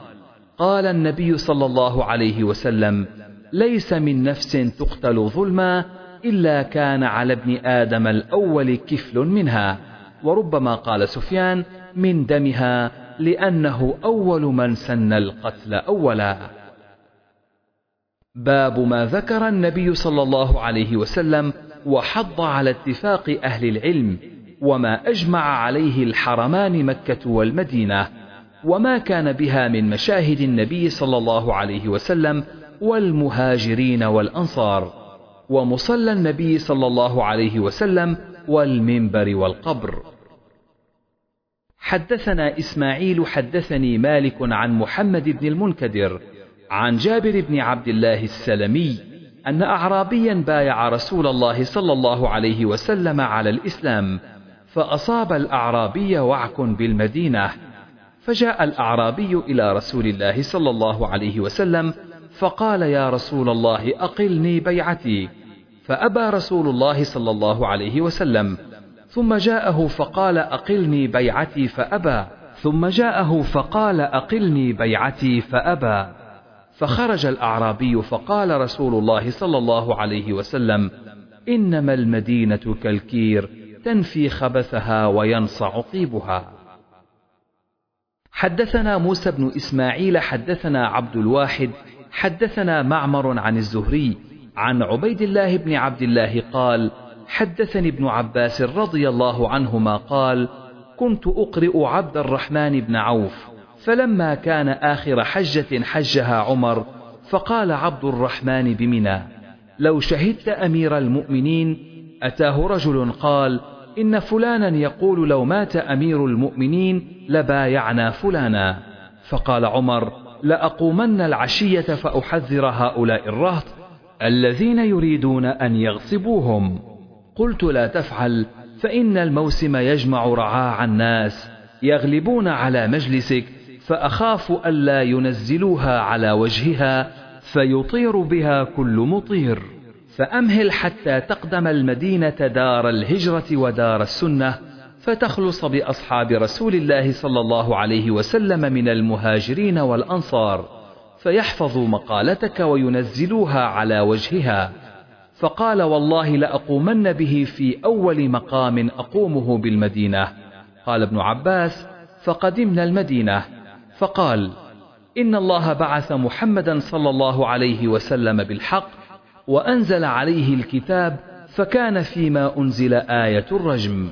S1: قال النبي صلى الله عليه وسلم ليس من نفس تقتل ظلما إلا كان على ابن آدم الأول كفل منها وربما قال سفيان من دمها لأنه أول من سن القتل أولا. باب ما ذكر النبي صلى الله عليه وسلم وحض على اتفاق أهل العلم وما أجمع عليه الحرمان مكة والمدينة. وما كان بها من مشاهد النبي صلى الله عليه وسلم والمهاجرين والأنصار ومصلى النبي صلى الله عليه وسلم والمنبر والقبر. حدثنا إسماعيل حدثني مالك عن محمد بن المنكدر عن جابر بن عبد الله السلمي أن أعرابيا بايع رسول الله صلى الله عليه وسلم على الإسلام فأصاب الأعرابي وعك بالمدينة. فجاء الأعرابي إلى رسول الله صلى الله عليه وسلم فقال يا رسول الله أقلني بيعتي فأبى رسول الله صلى الله عليه وسلم ثم جاءه فقال أقلني بيعتي فأبى ثم جاءه فقال أقلني بيعتي فأبى فخرج الأعرابي فقال رسول الله صلى الله عليه وسلم إنما المدينة كالكير تنفي خبثها وينصع طيبها حدثنا موسى بن إسماعيل حدثنا عبد الواحد حدثنا معمر عن الزهري عن عبيد الله بن عبد الله قال حدثني ابن عباس رضي الله عنهما قال كنت أقرئ عبد الرحمن بن عوف فلما كان آخر حجة حجها عمر فقال عبد الرحمن بمنى لو شهدت أمير المؤمنين أتاه رجل قال إن فلانا يقول لو مات أمير المؤمنين لبايعنا فلانا. فقال عمر لأقومن العشية فأحذر هؤلاء الرهط الذين يريدون أن يغصبوهم. قلت لا تفعل فإن الموسم يجمع رعاع الناس يغلبون على مجلسك فأخاف ألا ينزلوها على وجهها فيطير بها كل مطير. فأمهل حتى تقدم المدينة دار الهجرة ودار السنة فتخلص بأصحاب رسول الله صلى الله عليه وسلم من المهاجرين والأنصار فيحفظوا مقالتك وينزلوها على وجهها. فقال والله لأقومن به في أول مقام أقومه بالمدينة. قال ابن عباس فقدمنا المدينة. فقال إن الله بعث محمدا صلى الله عليه وسلم بالحق وأنزل عليه الكتاب فكان فيما أنزل آية الرجم.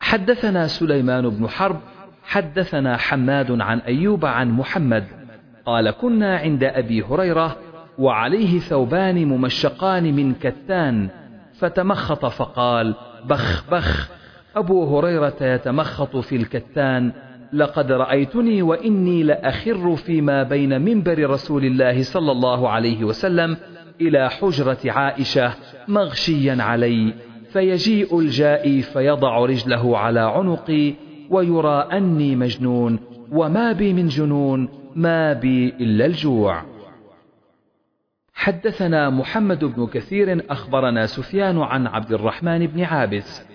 S1: حدثنا سليمان بن حرب حدثنا حماد عن أيوب عن محمد قال كنا عند أبي هريرة وعليه ثوبان ممشقان من كتان فتمخط فقال بخ بخ أبو هريرة يتمخط في الكتان لقد رأيتني وإني لأخر فيما بين منبر رسول الله صلى الله عليه وسلم إلى حجرة عائشة مغشيا علي فيجيء الجائي فيضع رجله على عنقي ويرى أني مجنون وما بي من جنون ما بي إلا الجوع. حدثنا محمد بن كثير أخبرنا سفيان عن عبد الرحمن بن عابس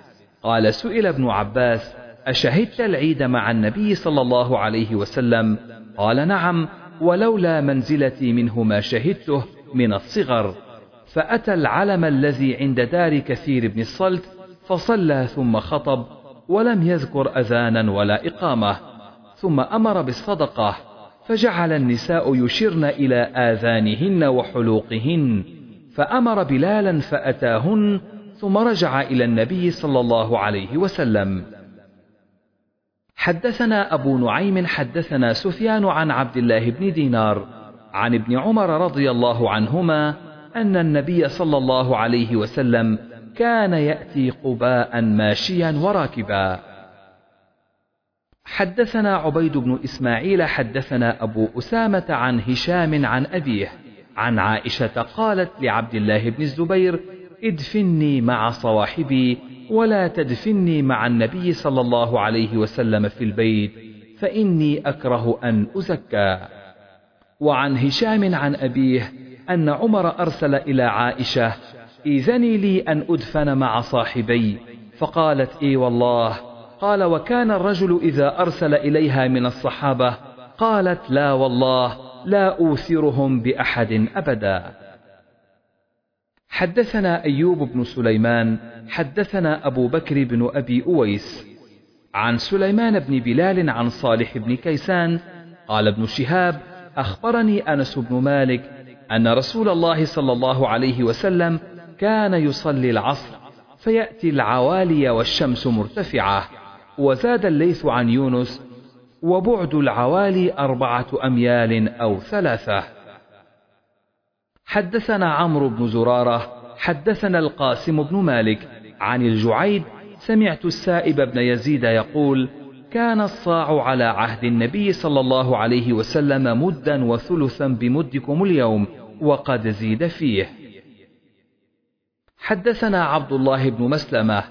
S1: قال سئل ابن عباس أشهدت العيد مع النبي صلى الله عليه وسلم؟ قال نعم ولولا منزلتي منه ما شهدته من الصغر. فأتى العلم الذي عند دار كثير بن الصلت فصلى ثم خطب ولم يذكر أذانا ولا إقامة. ثم أمر بالصدقة فجعل النساء يشرن إلى آذانهن وحلوقهن. فأمر بلالا فأتاهن ثم رجع إلى النبي صلى الله عليه وسلم. حدثنا أبو نعيم حدثنا سفيان عن عبد الله بن دينار عن ابن عمر رضي الله عنهما أن النبي صلى الله عليه وسلم كان يأتي قباء ماشيا وراكبا. حدثنا عبيد بن إسماعيل حدثنا أبو أسامة عن هشام عن أبيه عن عائشة قالت لعبد الله بن الزبير ادفني مع صواحبي ولا تدفني مع النبي صلى الله عليه وسلم في البيت فإني أكره أن أزكى. وعن هشام عن أبيه أن عمر أرسل إلى عائشة إذني لي أن أدفن مع صاحبي. فقالت إي والله قال وكان الرجل إذا أرسل إليها من الصحابة قالت لا والله لا أوثرهم بأحد أبدا. حدثنا أيوب بن سليمان حدثنا أبو بكر بن أبي أويس. عن سليمان بن بلال عن صالح بن كيسان قال ابن شهاب أخبرني أنس بن مالك أن رسول الله صلى الله عليه وسلم كان يصلي العصر فيأتي العوالي والشمس مرتفعة وزاد الليث عن يونس وبعد العوالي أربعة أميال أو ثلاثة. حدثنا عمرو بن زرارة حدثنا القاسم بن مالك عن الجعيد سمعت السائب بن يزيد يقول كان الصاع على عهد النبي صلى الله عليه وسلم مدا وثلثا بمدكم اليوم وقد زيد فيه. حدثنا عبد الله بن مسلمة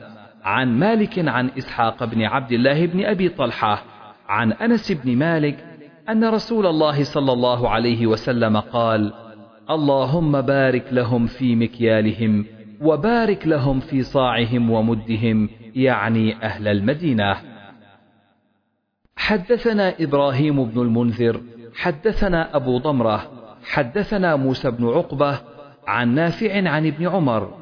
S1: عن مالك عن إسحاق بن عبد الله بن أبي طلحة عن أنس بن مالك أن رسول الله صلى الله عليه وسلم قال اللهم بارك لهم في مكيالهم وبارك لهم في صاعهم ومدهم يعني أهل المدينة. حدثنا إبراهيم بن المنذر حدثنا أبو ضمرة حدثنا موسى بن عقبة عن نافع عن ابن عمر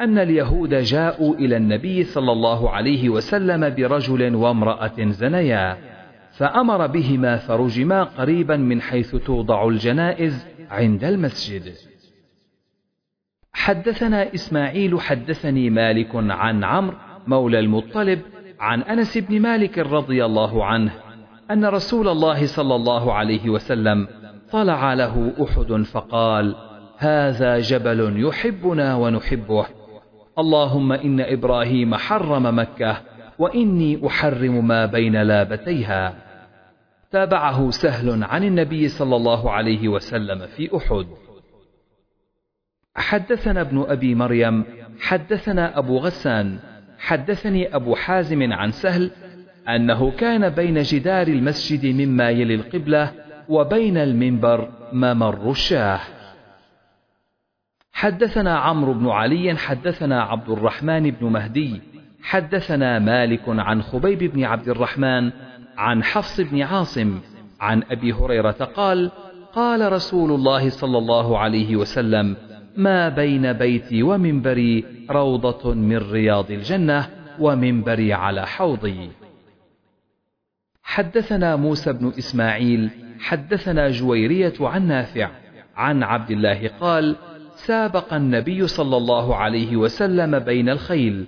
S1: أن اليهود جاءوا إلى النبي صلى الله عليه وسلم برجل وامرأة زنيا فأمر بهما فرجما قريبا من حيث توضع الجنائز عند المسجد. حدثنا إسماعيل حدثني مالك عن عمرو مولى المطلب عن أنس بن مالك رضي الله عنه أن رسول الله صلى الله عليه وسلم طلع له أحد فقال هذا جبل يحبنا ونحبه. اللهم إن إبراهيم حرم مكة وإني أحرم ما بين لابتيها. تابعه سهل عن النبي صلى الله عليه وسلم في أحد. حدثنا ابن أبي مريم حدثنا أبو غسان حدثني أبو حازم عن سهل أنه كان بين جدار المسجد مما يلي القبلة وبين المنبر ممر الشاه. حدثنا عمرو بن علي حدثنا عبد الرحمن بن مهدي حدثنا مالك عن خبيب بن عبد الرحمن عن حفص بن عاصم عن أبي هريرة قال قال رسول الله صلى الله عليه وسلم ما بين بيتي ومنبري روضة من رياض الجنة ومنبري على حوضي. حدثنا موسى بن إسماعيل حدثنا جويرية عن نافع عن عبد الله قال سابق النبي صلى الله عليه وسلم بين الخيل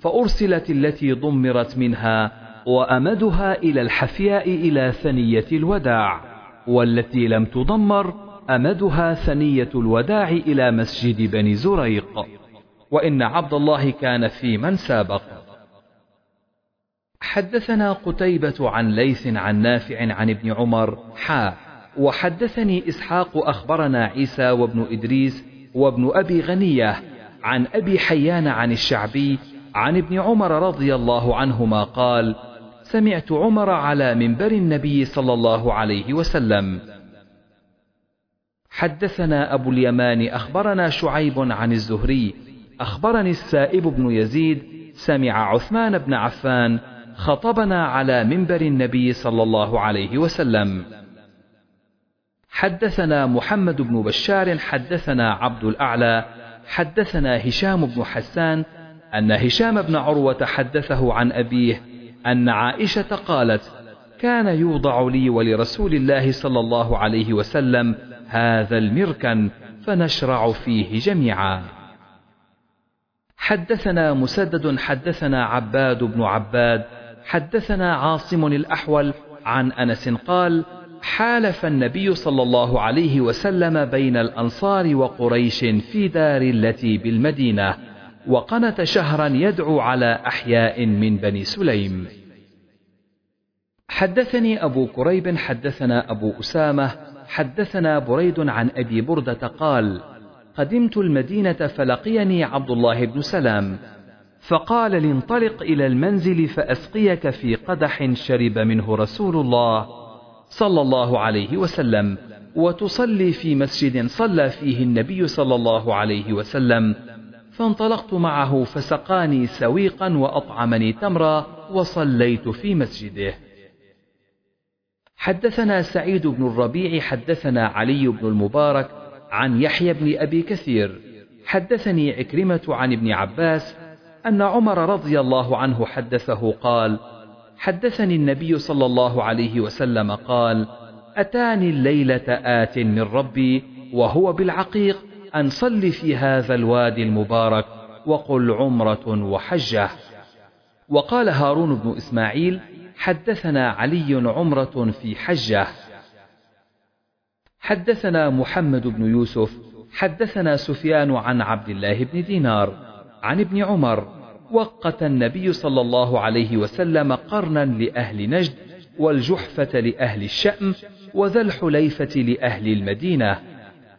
S1: فأرسلت التي ضمرت منها وأمدها إلى الحفياء إلى ثنية الوداع والتي لم تضمر أمدها ثنية الوداع إلى مسجد بني زريق. وإن عبد الله كان في من سابق. حدثنا قتيبة عن ليث عن نافع عن ابن عمر حا وحدثني إسحاق أخبرنا عيسى وابن إدريس وابن أبي غنية عن أبي حيان عن الشعبي عن ابن عمر رضي الله عنهما قال سمعت عمر على منبر النبي صلى الله عليه وسلم. حدثنا أبو اليمان أخبرنا شعيب عن الزهري أخبرني السائب بن يزيد سمع عثمان بن عفان خطبنا على منبر النبي صلى الله عليه وسلم. حدثنا محمد بن بشار حدثنا عبد الأعلى حدثنا هشام بن حسان أن هشام بن عروة حدثه عن أبيه أن عائشة قالت كان يوضع لي ولرسول الله صلى الله عليه وسلم هذا المركن فنشرع فيه جميعا. حدثنا مسدد حدثنا عباد بن عباد حدثنا عاصم الأحول عن أنس قال حالف النبي صلى الله عليه وسلم بين الأنصار وقريش في دار التي بالمدينة. وقنت شهرا يدعو على أحياء من بني سليم. حدثني أبو كريب حدثنا أبو أسامة حدثنا بريد عن أبي بردة قال قدمت المدينة فلقيني عبد الله بن سلام. فقال لانطلق إلى المنزل فأسقيك في قدح شرب منه رسول الله صلى الله عليه وسلم وتصلي في مسجد صلى فيه النبي صلى الله عليه وسلم. فانطلقت معه فسقاني سويقا وأطعمني تمرا وصليت في مسجده. حدثنا سعيد بن الربيع حدثنا علي بن المبارك عن يحيى بن أبي كثير. حدثني عكرمة عن ابن عباس أن عمر رضي الله عنه حدثه قال حدثني النبي صلى الله عليه وسلم قال أتاني الليلة آت من ربي وهو بالعقيق أن صل في هذا الوادي المبارك وقل عمرة وحجة. وقال هارون بن إسماعيل حدثنا علي عمرة في حجة. حدثنا محمد بن يوسف حدثنا سفيان عن عبد الله بن دينار عن ابن عمر. وقت النبي صلى الله عليه وسلم قرنا لأهل نجد والجحفة لأهل الشأم وذا الحليفة لأهل المدينة.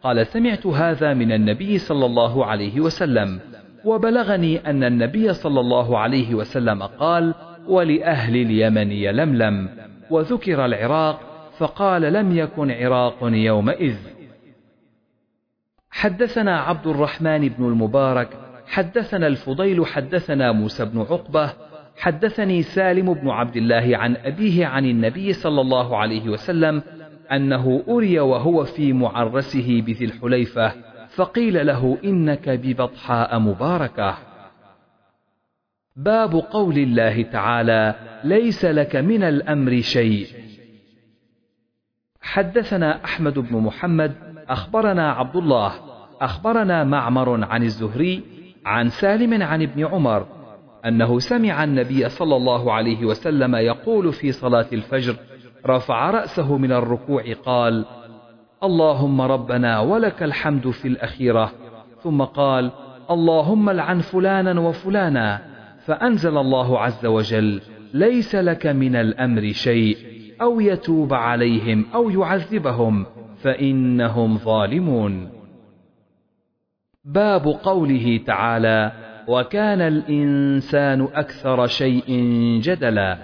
S1: قال سمعت هذا من النبي صلى الله عليه وسلم وبلغني أن النبي صلى الله عليه وسلم قال ولأهل اليمن يلملم وذكر العراق فقال لم يكن عراق يومئذ. حدثنا عبد الرحمن بن المبارك حدثنا الفضيل حدثنا موسى بن عقبة حدثني سالم بن عبد الله عن أبيه عن النبي صلى الله عليه وسلم أنه أري وهو في معرسه بذي الحليفة فقيل له إنك ببطحاء مباركة. باب قول الله تعالى ليس لك من الأمر شيء. حدثنا أحمد بن محمد أخبرنا عبد الله أخبرنا معمر عن الزهري عن سالم عن ابن عمر أنه سمع النبي صلى الله عليه وسلم يقول في صلاة الفجر رفع رأسه من الركوع قال اللهم ربنا ولك الحمد في الأخيرة. ثم قال اللهم لعن فلانا وفلانا فأنزل الله عز وجل ليس لك من الأمر شيء أو يتوب عليهم أو يعذبهم فإنهم ظالمون. باب قوله تعالى وكان الإنسان أكثر شيء جدلا.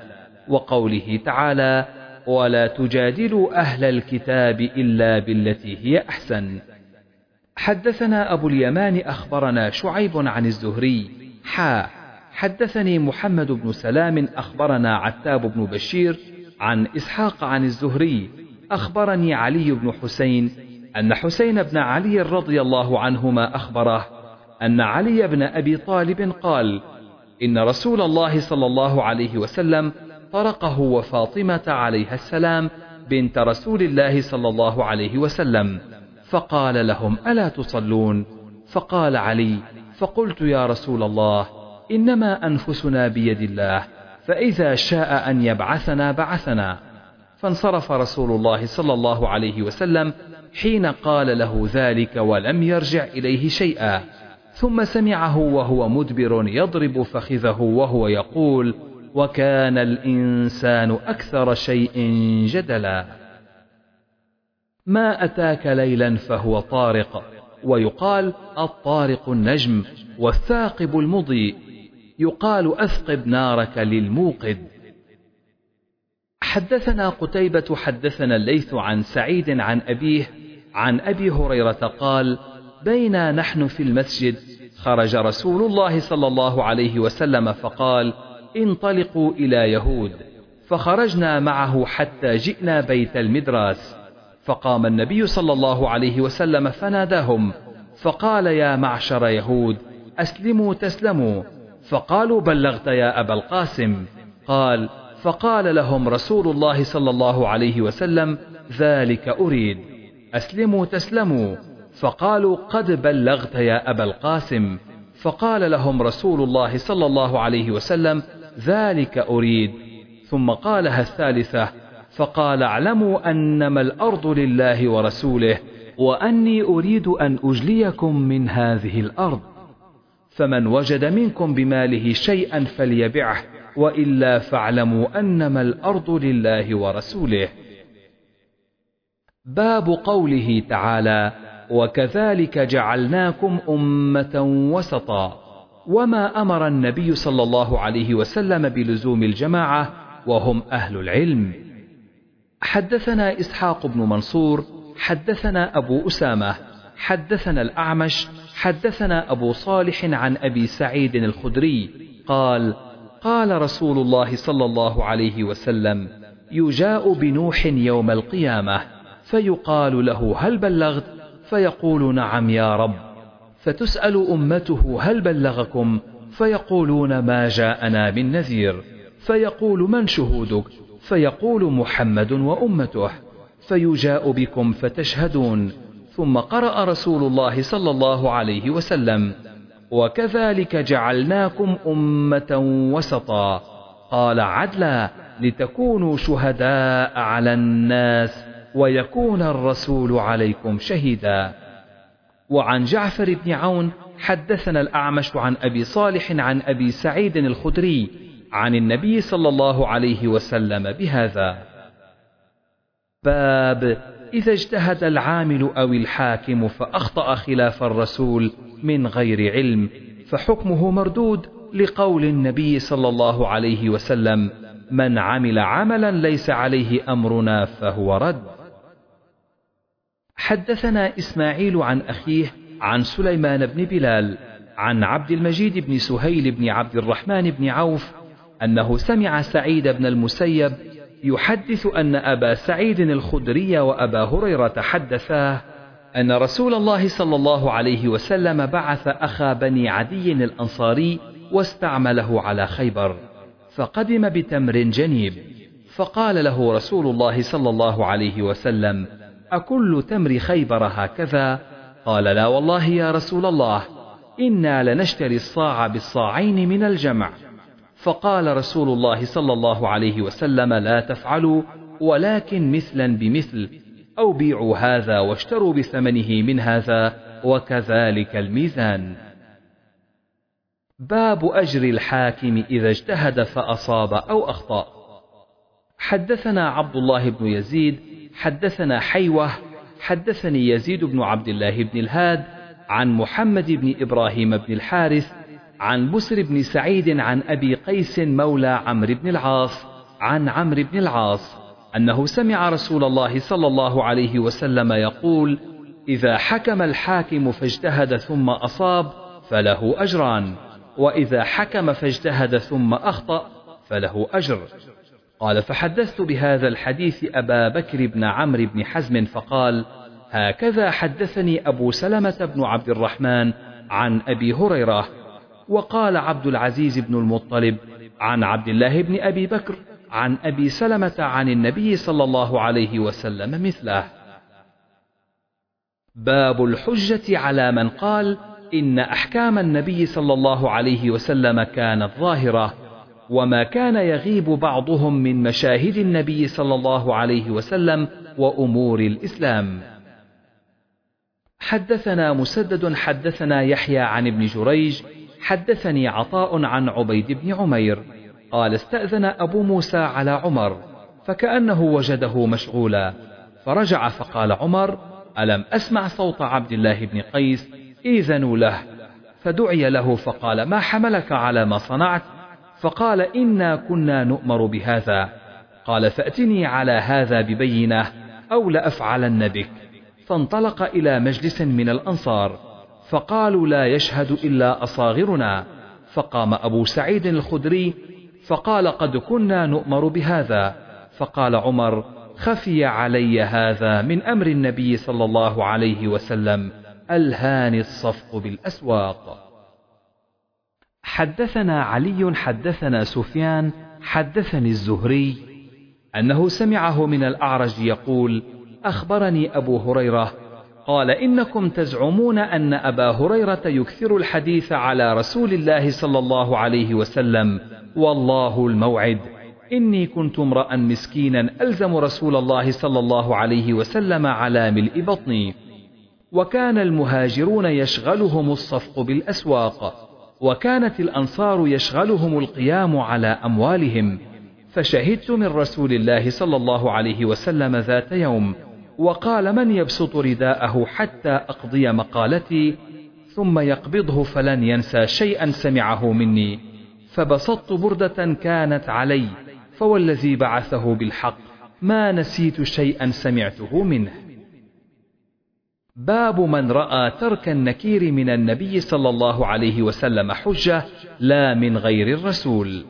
S1: وقوله تعالى ولا تجادلوا أهل الكتاب إلا بالتي هي أحسن. حدثنا أبو اليمان أخبرنا شعيب عن الزهري. حا حدثني محمد بن سلام أخبرنا عتاب بن بشير عن إسحاق عن الزهري. أخبرني علي بن حسين أن حسين بن علي رضي الله عنهما أخبره أن علي بن أبي طالب قال إن رسول الله صلى الله عليه وسلم طرقه وفاطمة عليها السلام بنت رسول الله صلى الله عليه وسلم. فقال لهم ألا تصلون؟ فقال علي فقلت يا رسول الله إنما أنفسنا بيد الله فإذا شاء أن يبعثنا بعثنا. فانصرف رسول الله صلى الله عليه وسلم حين قال له ذلك ولم يرجع إليه شيئا. ثم سمعه وهو مدبر يضرب فخذه وهو يقول وكان الإنسان أكثر شيء جدلا. ما أتاك ليلا فهو طارق ويقال الطارق النجم والثاقب المضيء يقال أثقب نارك للموقد. حدثنا قتيبة حدثنا الليث عن سعيد عن أبيه عن أبي هريرة قال بينا نحن في المسجد. خرج رسول الله صلى الله عليه وسلم فقال انطلقوا إلى يهود فخرجنا معه حتى جئنا بيت المدراس فقام النبي صلى الله عليه وسلم فناداهم فقال يا معشر يهود أسلموا تسلموا. فقالوا بلغت يا أبا القاسم. قال فقال لهم رسول الله صلى الله عليه وسلم ذلك أريد. أسلموا تسلموا. فقالوا قد بلغت يا أبا القاسم. فقال لهم رسول الله صلى الله عليه وسلم ذلك أريد. ثم قالها الثالثة فقال اعلموا أنما الأرض لله ورسوله وأني أريد أن أجليكم من هذه الأرض. فمن وجد منكم بماله شيئا فليبعه وإلا فاعلموا أنما الأرض لله ورسوله. باب قوله تعالى وكذلك جعلناكم أمة وسطا. وما أمر النبي صلى الله عليه وسلم بلزوم الجماعة وهم أهل العلم. حدثنا إسحاق بن منصور حدثنا أبو أسامة حدثنا الأعمش حدثنا أبو صالح عن أبي سعيد الخدري قال قال رسول الله صلى الله عليه وسلم يجاء بنوح يوم القيامة فيقال له هل بلغت؟ فيقول نعم يا رب. فتسأل أمته هل بلغكم؟ فيقولون ما جاءنا من نذير. فيقول من شهودك؟ فيقول محمد وأمته. فيجاء بكم فتشهدون. ثم قرأ رسول الله صلى الله عليه وسلم وكذلك جعلناكم أمة وسطا. قال عدلا لتكونوا شهداء على الناس ويكون الرسول عليكم شهيدا. وعن جعفر بن عون حدثنا الأعمش عن أبي صالح عن أبي سعيد الخدري عن النبي صلى الله عليه وسلم بهذا. باب إذا اجتهد العامل أو الحاكم فأخطأ خلاف الرسول من غير علم فحكمه مردود لقول النبي صلى الله عليه وسلم من عمل عملا ليس عليه أمرنا فهو رد. حدثنا إسماعيل عن أخيه عن سليمان بن بلال عن عبد المجيد بن سهيل بن عبد الرحمن بن عوف أنه سمع سعيد بن المسيب يحدث أن أبا سعيد الخدري وأبا هريرة حدثاه أن رسول الله صلى الله عليه وسلم بعث أخا بني عدي الأنصاري واستعمله على خيبر فقدم بتمر جنيب فقال له رسول الله صلى الله عليه وسلم أكل تمر خيبر هكذا؟ قال لا والله يا رسول الله إنا لنشتري الصاع بالصاعين من الجمع. فقال رسول الله صلى الله عليه وسلم لا تفعلوا ولكن مثلا بمثل أو بيعوا هذا واشتروا بثمنه من هذا وكذلك الميزان. باب أجر الحاكم إذا اجتهد فأصاب أو أخطأ. حدثنا عبد الله بن يزيد حدثنا حيوة حدثني يزيد بن عبد الله بن الهاد عن محمد بن إبراهيم بن الحارث عن بسر بن سعيد عن أبي قيس مولى عمرو بن العاص عن عمرو بن العاص أنه سمع رسول الله صلى الله عليه وسلم يقول إذا حكم الحاكم فاجتهد ثم أصاب فله أجران وإذا حكم فاجتهد ثم أخطأ فله أجر. قال فحدثت بهذا الحديث أبا بكر بن عمرو بن حزم فقال هكذا حدثني أبو سلمة بن عبد الرحمن عن أبي هريرة وقال عبد العزيز بن المطلب عن عبد الله بن أبي بكر عن أبي سلمة عن النبي صلى الله عليه وسلم مثله. باب الحجة على من قال إن أحكام النبي صلى الله عليه وسلم كانت ظاهرة. وما كان يغيب بعضهم من مشاهد النبي صلى الله عليه وسلم وأمور الإسلام. حدثنا مسدد حدثنا يحيى عن ابن جريج حدثني عطاء عن عبيد بن عمير. قال استأذن أبو موسى على عمر فكأنه وجده مشغولا. فرجع فقال عمر ألم أسمع صوت عبد الله بن قيس؟ إذنوا له. فدعي له فقال ما حملك على ما صنعت؟ فقال إنا كنا نؤمر بهذا. قال فأتني على هذا ببينة أو لأفعلن بك. فانطلق إلى مجلس من الأنصار. فقالوا لا يشهد إلا أصاغرنا. فقام أبو سعيد الخدري فقال قد كنا نؤمر بهذا. فقال عمر خفي علي هذا من أمر النبي صلى الله عليه وسلم. ألهاني الصفق بالأسواق. حدثنا علي حدثنا سفيان حدثني الزهري أنه سمعه من الأعرج يقول أخبرني أبو هريرة قال إنكم تزعمون أن أبا هريرة يكثر الحديث على رسول الله صلى الله عليه وسلم. والله الموعد. إني كنت امرأ مسكينا ألزم رسول الله صلى الله عليه وسلم على ملء بطني. وكان المهاجرون يشغلهم الصفق بالأسواق. وكانت الأنصار يشغلهم القيام على أموالهم فشهدت من رسول الله صلى الله عليه وسلم ذات يوم وقال من يبسط رداءه حتى أقضي مقالتي ثم يقبضه فلن ينسى شيئا سمعه مني فبسطت بردة كانت علي فوالذي بعثه بالحق ما نسيت شيئا سمعته منه. باب من رأى ترك النكير من النبي صلى الله عليه وسلم حجة لا من غير الرسول.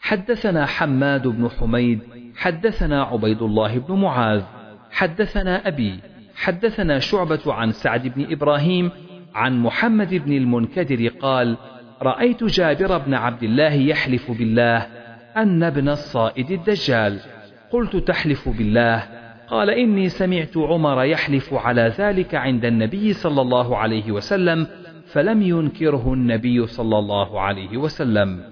S1: حدثنا حماد بن حميد حدثنا عبيد الله بن معاذ حدثنا أبي حدثنا شعبة عن سعد بن إبراهيم عن محمد بن المنكدر قال رأيت جابر بن عبد الله يحلف بالله أن ابن الصائد الدجال. قلت تحلف بالله؟ قال إني سمعت عمر يحلف على ذلك عند النبي صلى الله عليه وسلم فلم ينكره النبي صلى الله عليه وسلم.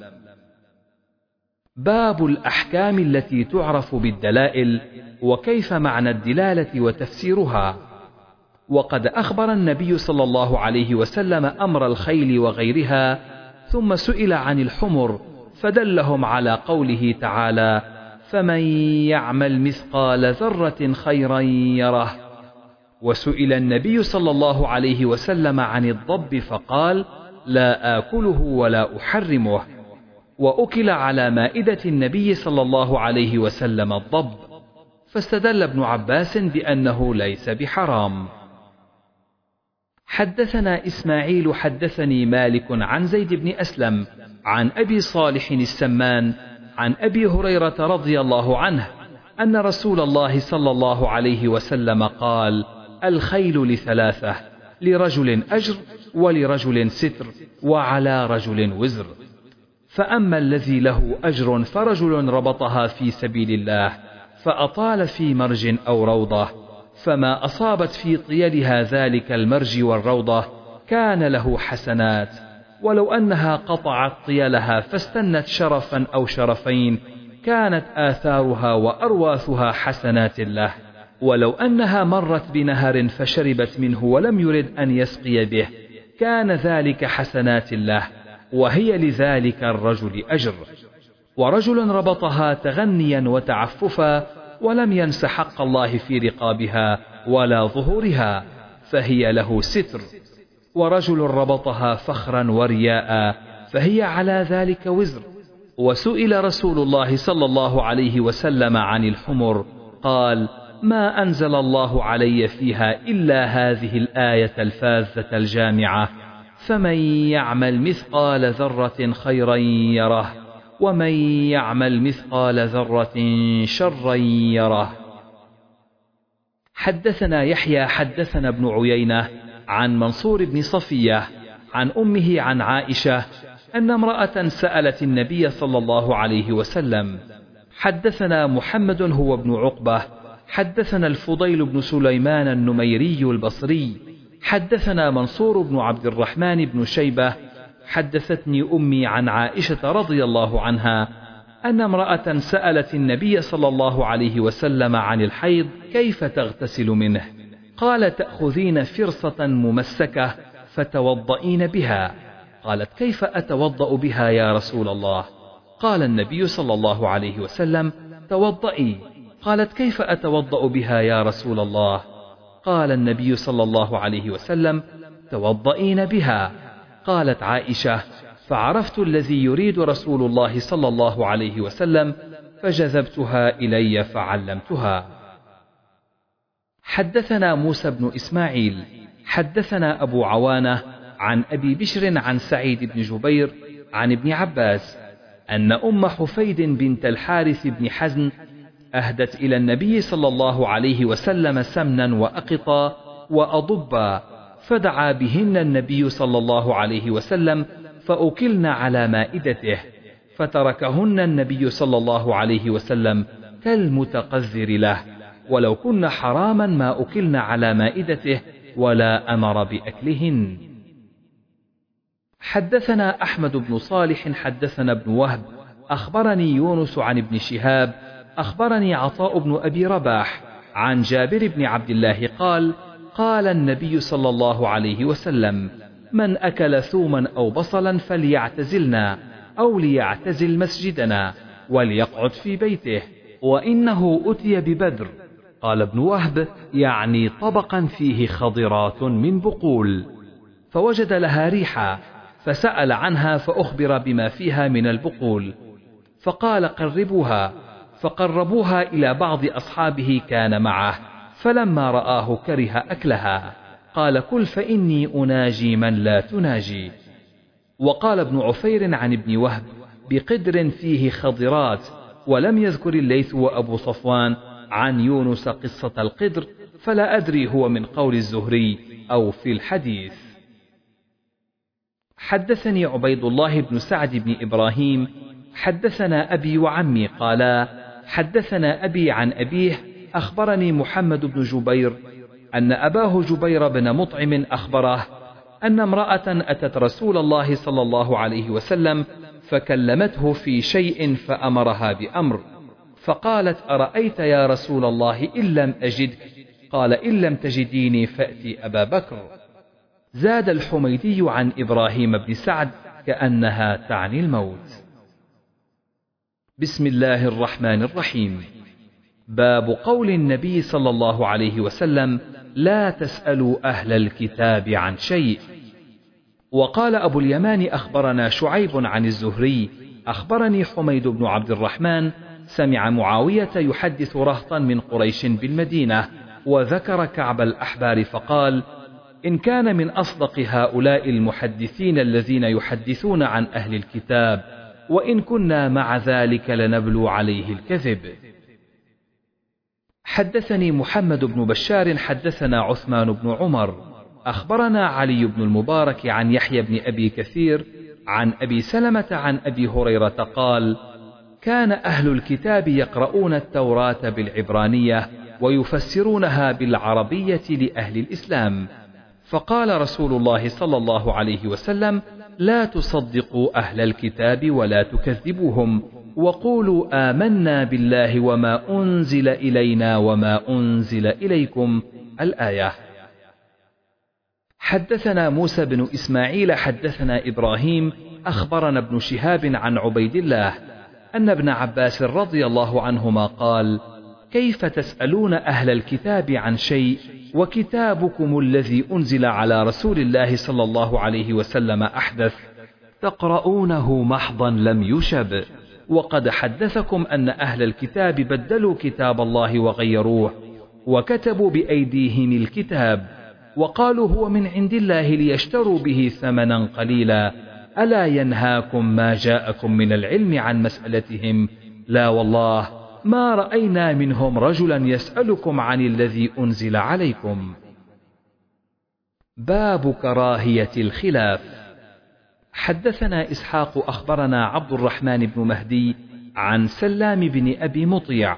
S1: باب الأحكام التي تعرف بالدلائل وكيف معنى الدلالة وتفسيرها. وقد أخبر النبي صلى الله عليه وسلم أمر الخيل وغيرها ثم سئل عن الحمر فدلهم على قوله تعالى فمن يعمل مثقال ذرة خيرا يره. وسئل النبي صلى الله عليه وسلم عن الضب فقال لا آكله ولا أحرمه. وأكل على مائدة النبي صلى الله عليه وسلم الضب. فاستدل ابن عباس بأنه ليس بحرام. حدثنا إسماعيل حدثني مالك عن زيد بن أسلم عن أبي صالح السمان عن أبي هريرة رضي الله عنه أن رسول الله صلى الله عليه وسلم قال الخيل لثلاثة لرجل أجر ولرجل ستر وعلى رجل وزر. فأما الذي له أجر فرجل ربطها في سبيل الله فأطال في مرج أو روضة. فما أصابت في طيلها ذلك المرج والروضة كان له حسنات. ولو أنها قطعت طيلها فاستنت شرفا أو شرفين كانت آثارها وأرواثها حسنات له. ولو أنها مرت بنهر فشربت منه ولم يرد أن يسقي به كان ذلك حسنات له. وهي لذلك الرجل أجر. ورجل ربطها تغنيا وتعففا ولم ينس حق الله في رقابها ولا ظهورها فهي له ستر. ورجل ربطها فخرا ورياء فهي على ذلك وزر. وسئل رسول الله صلى الله عليه وسلم عن الحمر قال ما أنزل الله علي فيها إلا هذه الآية الفاذة الجامعة فمن يعمل مثقال ذرة خيرا يره ومن يعمل مثقال ذرة شرا يره. حدثنا يحيى حدثنا ابن عيينة عن منصور بن صفية عن أمه عن عائشة أن امرأة سألت النبي صلى الله عليه وسلم حدثنا محمد هو ابن عقبة حدثنا الفضيل بن سليمان النميري البصري حدثنا منصور بن عبد الرحمن بن شيبة حدثتني أمي عن عائشة رضي الله عنها أن امرأة سألت النبي صلى الله عليه وسلم عن الحيض كيف تغتسل منه؟ قال تأخذين فرصة ممسكة فتوضئين بها. قالت كيف أتوضأ بها يا رسول الله؟ قال النبي صلى الله عليه وسلم توضئي. قالت كيف أتوضأ بها يا رسول الله؟ قال النبي صلى الله عليه وسلم توضئين بها. قالت عائشة فعرفت الذي يريد رسول الله صلى الله عليه وسلم فجذبتها إلي فعلمتها. حدثنا موسى بن إسماعيل حدثنا أبو عوانة عن أبي بشر عن سعيد بن جبير عن ابن عباس أن أم حفيد بنت الحارث بن حزن أهدت إلى النبي صلى الله عليه وسلم سمنا وأقطا وأضبا فدعا بهن النبي صلى الله عليه وسلم فأكلن على مائدته فتركهن النبي صلى الله عليه وسلم كالمتقذر له. ولو كن حراما ما أكلن على مائدته ولا أمر بأكلهن. حدثنا أحمد بن صالح حدثنا ابن وهب أخبرني يونس عن ابن شهاب أخبرني عطاء بن أبي رباح عن جابر بن عبد الله قال قال النبي صلى الله عليه وسلم من أكل ثوما أو بصلا فليعتزلنا أو ليعتزل مسجدنا وليقعد في بيته وإنه أتي ببدر قال ابن وهب يعني طبقا فيه خضرات من بقول. فوجد لها ريحا فسأل عنها فأخبر بما فيها من البقول. فقال قربوها فقربوها إلى بعض أصحابه كان معه فلما رآه كره أكلها. قال كل فإني أناجي من لا تناجي. وقال ابن عفير عن ابن وهب بقدر فيه خضرات ولم يذكر الليث وأبو صفوان عن يونس قصة القدر فلا أدري هو من قول الزهري أو في الحديث. حدثني عبيد الله بن سعد بن إبراهيم حدثنا أبي وعمي قالا حدثنا أبي عن أبيه أخبرني محمد بن جبير أن أباه جبير بن مطعم أخبره أن امرأة أتت رسول الله صلى الله عليه وسلم فكلمته في شيء فأمرها بأمر. فقالت أرأيت يا رسول الله إن لم أجدك قال إن لم تجديني فأتي أبا بكر. زاد الحميدي عن إبراهيم بن سعد كأنها تعني الموت. بسم الله الرحمن الرحيم. باب قول النبي صلى الله عليه وسلم لا تسألوا أهل الكتاب عن شيء. وقال أبو اليمان أخبرنا شعيب عن الزهري أخبرني حميد بن عبد الرحمن سمع معاوية يحدث رهطا من قريش بالمدينة وذكر كعب الأحبار فقال إن كان من أصدق هؤلاء المحدثين الذين يحدثون عن أهل الكتاب وإن كنا مع ذلك لنبلو عليه الكذب. حدثني محمد بن بشار حدثنا عثمان بن عمر. أخبرنا علي بن المبارك عن يحيى بن أبي كثير عن أبي سلمة عن أبي هريرة قال كان أهل الكتاب يقرؤون التوراة بالعبرانية ويفسرونها بالعربية لأهل الإسلام. فقال رسول الله صلى الله عليه وسلم لا تصدقوا أهل الكتاب ولا تكذبوهم وقولوا آمنا بالله وما أنزل إلينا وما أنزل إليكم. الآية. حدثنا موسى بن إسماعيل حدثنا إبراهيم أخبرنا ابن شهاب عن عبيد الله أن ابن عباس رضي الله عنهما قال كيف تسألون أهل الكتاب عن شيء وكتابكم الذي أنزل على رسول الله صلى الله عليه وسلم أحدث؟ تقرؤونه محضا لم يشب. وقد حدثكم أن أهل الكتاب بدلوا كتاب الله وغيروه وكتبوا بأيديهم الكتاب وقالوا هو من عند الله ليشتروا به ثمنا قليلا. ألا ينهاكم ما جاءكم من العلم عن مسألتهم؟ لا والله ما رأينا منهم رجلا يسألكم عن الذي أنزل عليكم. باب كراهية الخلاف. حدثنا إسحاق أخبرنا عبد الرحمن بن مهدي عن سلام بن أبي مطيع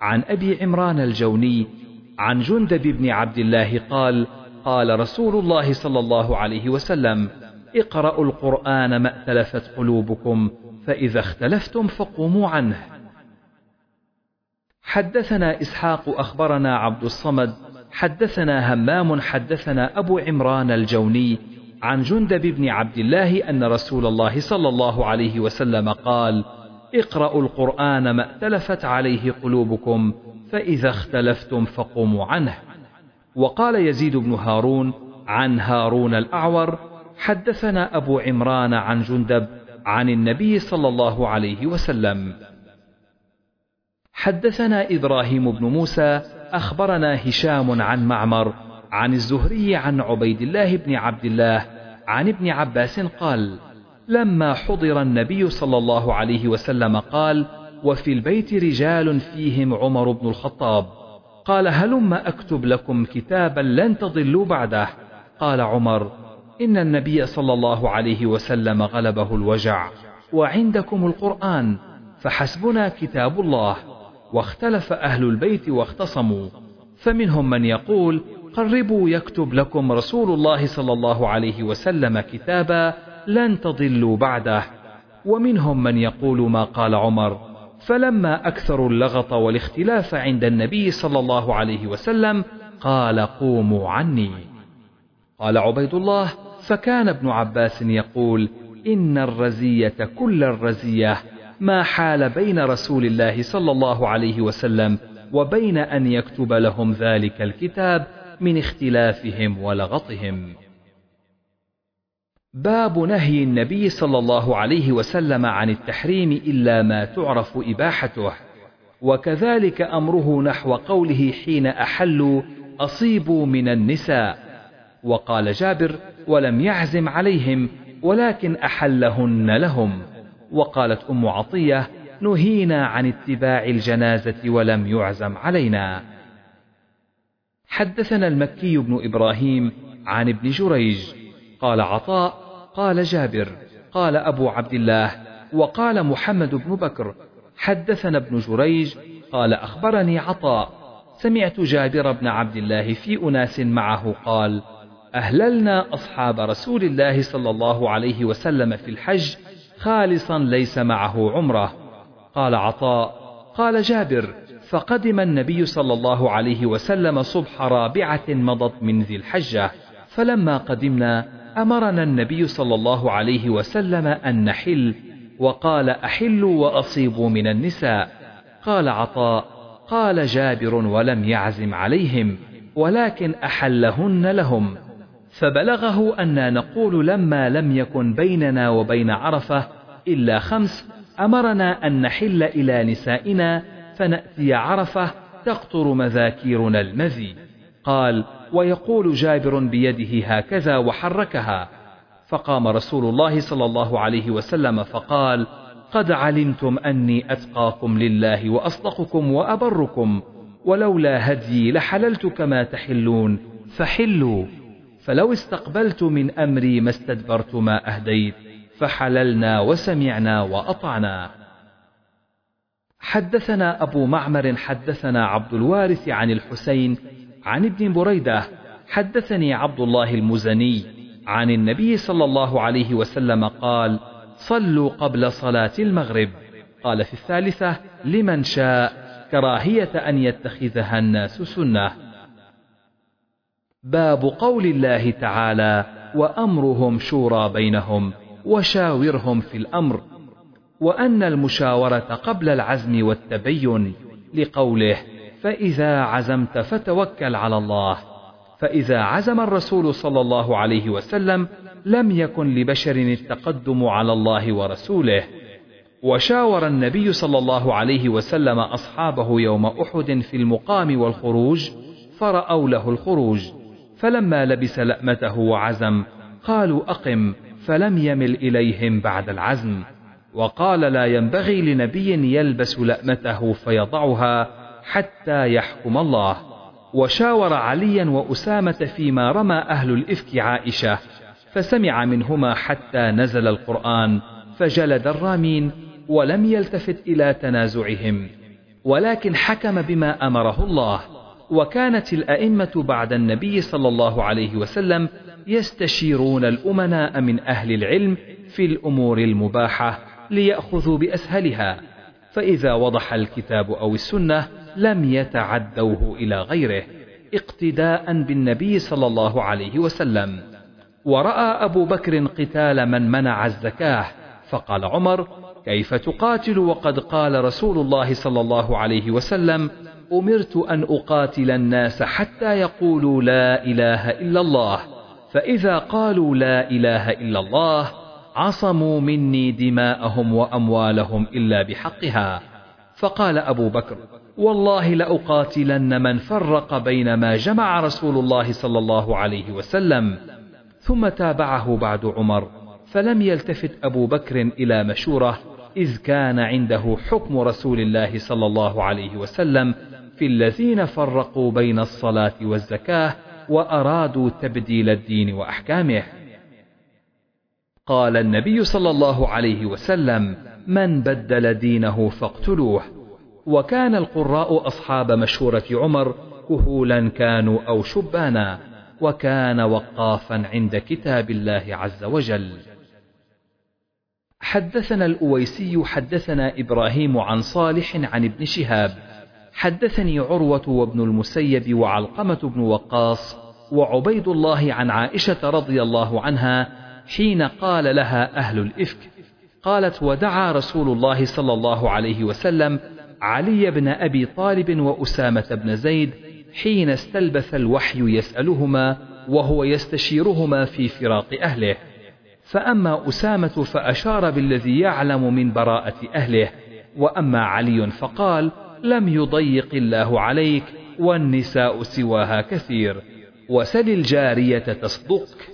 S1: عن أبي عمران الجوني عن جندب بن عبد الله قال قال رسول الله صلى الله عليه وسلم اقرأوا القرآن ما ائتلفت قلوبكم فإذا اختلفتم فقوموا عنه. حدثنا إسحاق أخبرنا عبد الصمد حدثنا همام حدثنا أبو عمران الجوني عن جندب بن عبد الله أن رسول الله صلى الله عليه وسلم قال اقرأوا القرآن ما ائتلفت عليه قلوبكم فإذا اختلفتم فقوموا عنه. وقال يزيد بن هارون عن هارون الأعور حدثنا أبو عمران عن جندب عن النبي صلى الله عليه وسلم. حدثنا إبراهيم بن موسى أخبرنا هشام عن معمر عن الزهري عن عبيد الله بن عبد الله عن ابن عباس قال لما حضر النبي صلى الله عليه وسلم قال وفي البيت رجال فيهم عمر بن الخطاب قال هلم أكتب لكم كتابا لن تضلوا بعده قال عمر إن النبي صلى الله عليه وسلم غلبه الوجع وعندكم القرآن فحسبنا كتاب الله واختلف أهل البيت واختصموا. فمنهم من يقول قربوا يكتب لكم رسول الله صلى الله عليه وسلم كتابا لن تضلوا بعده. ومنهم من يقول ما قال عمر فلما أكثروا اللغط والاختلاف عند النبي صلى الله عليه وسلم قال قوموا عني. قال عبيد الله فكان ابن عباس يقول إن الرزية كل الرزية ما حال بين رسول الله صلى الله عليه وسلم وبين أن يكتب لهم ذلك الكتاب من اختلافهم ولغطهم. باب نهي النبي صلى الله عليه وسلم عن التحريم إلا ما تعرف إباحته. وكذلك أمره نحو قوله حين أحلوا أصيبوا من النساء. وقال جابر ولم يعزم عليهم ولكن أحلهن لهم. وقالت أم عطية نهينا عن اتباع الجنازة ولم يعزم علينا. حدثنا المكي بن إبراهيم عن ابن جريج. قال عطاء قال جابر قال أبو عبد الله وقال محمد بن بكر حدثنا ابن جريج قال أخبرني عطاء سمعت جابر بن عبد الله في أناس معه قال أهللنا أصحاب رسول الله صلى الله عليه وسلم في الحج خالصا ليس معه عمرة. قال عطاء قال جابر فقدم النبي صلى الله عليه وسلم صبح رابعة مضت من ذي الحجة فلما قدمنا أمرنا النبي صلى الله عليه وسلم أن نحل وقال أحلوا وأصيبوا من النساء. قال عطاء قال جابر ولم يعزم عليهم ولكن أحلهن لهم. فبلغه أن نقول لما لم يكن بيننا وبين عرفة إلا خمس أمرنا أن نحل إلى نسائنا فنأتي عرفة تقطر مذاكيرنا المذي قال ويقول جابر بيده هكذا وحركها. فقام رسول الله صلى الله عليه وسلم فقال قد علمتم أني أتقاكم لله وأصدقكم وأبركم ولولا هدي لحللت كما تحلون فحلوا. فلو استقبلت من أمري ما استدبرت ما أهديت فحللنا وسمعنا وأطعنا. حدثنا أبو معمر حدثنا عبد الوارث عن الحسين عن ابن بريدة حدثني عبد الله المزني عن النبي صلى الله عليه وسلم قال صلوا قبل صلاة المغرب قال في الثالثة لمن شاء كراهية أن يتخذها الناس سنة باب قول الله تعالى وأمرهم شورى بينهم وشاورهم في الأمر وأن المشاورة قبل العزم والتبين لقوله فإذا عزمت فتوكل على الله فإذا عزم الرسول صلى الله عليه وسلم لم يكن لبشر التقدم على الله ورسوله. وشاور النبي صلى الله عليه وسلم أصحابه يوم أحد في المقام والخروج فرأوا له الخروج. فلما لبس لأمته وعزم قالوا أقم فلم يمل إليهم بعد العزم. وقال لا ينبغي لنبي يلبس لأمته فيضعها حتى يحكم الله. وشاور عليا وأسامة فيما رمى أهل الإفك عائشة فسمع منهما حتى نزل القرآن فجلد الرامين ولم يلتفت إلى تنازعهم. ولكن حكم بما أمره الله. وكانت الأئمة بعد النبي صلى الله عليه وسلم يستشيرون الأمناء من أهل العلم في الأمور المباحة ليأخذوا بأسهلها فإذا وضح الكتاب أو السنة لم يتعدوه إلى غيره اقتداء بالنبي صلى الله عليه وسلم. ورأى أبو بكر قتال من منع الزكاة فقال عمر كيف تقاتل وقد قال رسول الله صلى الله عليه وسلم أمرت أن أقاتل الناس حتى يقولوا لا إله إلا الله. فإذا قالوا لا إله إلا الله عصموا مني دماءهم وأموالهم إلا بحقها. فقال أبو بكر والله لأقاتلن من فرق بين ما جمع رسول الله صلى الله عليه وسلم ثم تابعه بعد عمر. فلم يلتفت أبو بكر إلى مشورة إذ كان عنده حكم رسول الله صلى الله عليه وسلم في الذين فرقوا بين الصلاة والزكاة وأرادوا تبديل الدين وأحكامه. قال النبي صلى الله عليه وسلم من بدل دينه فاقتلوه. وكان القراء أصحاب مشورة عمر كهولا كانوا أو شبانا وكان وقافا عند كتاب الله عز وجل. حدثنا الأويسي حدثنا إبراهيم عن صالح عن ابن شهاب. حدثني عروة وابن المسيب وعلقمة بن وقاص وعبيد الله عن عائشة رضي الله عنها حين قال لها أهل الإفك. قالت ودعا رسول الله صلى الله عليه وسلم علي بن أبي طالب وأسامة بن زيد حين استلبث الوحي يسألهما وهو يستشيرهما في فراق أهله. فأما أسامة فأشار بالذي يعلم من براءة أهله وأما علي فقال لم يضيق الله عليك والنساء سواها كثير. وسل الجارية تصدقك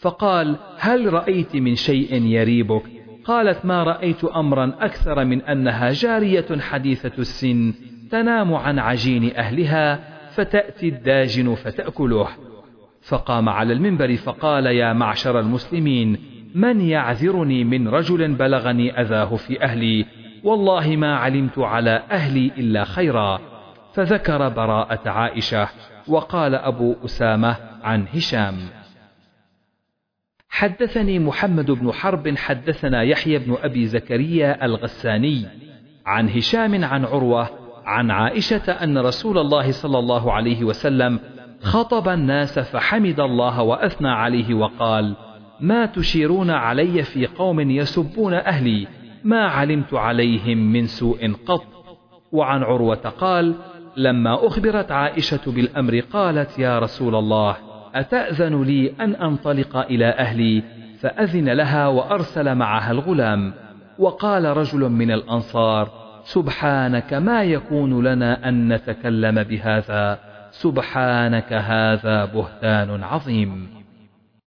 S1: فقال هل رأيت من شيء يريبك؟ قالت ما رأيت أمرا أكثر من أنها جارية حديثة السن تنام عن عجين أهلها فتأتي الداجن فتأكله. فقام على المنبر فقال يا معشر المسلمين من يعذرني من رجل بلغني أذاه في أهلي؟ والله ما علمت على أهلي إلا خيرا. فذكر براءة عائشة وقال أبو أسامة عن هشام. حدثني محمد بن حرب حدثنا يحيى بن أبي زكريا الغساني عن هشام عن عروة عن عائشة أن رسول الله صلى الله عليه وسلم خطب الناس فحمد الله وأثنى عليه وقال ما تشيرون علي في قوم يسبون أهلي ما علمت عليهم من سوء قط. وعن عروة قال لما أخبرت عائشة بالأمر قالت يا رسول الله أتأذن لي أن أنطلق إلى أهلي؟ فأذن لها وأرسل معها الغلام. وقال رجل من الأنصار سبحانك ما يكون لنا أن نتكلم بهذا. سبحانك هذا بهتان عظيم.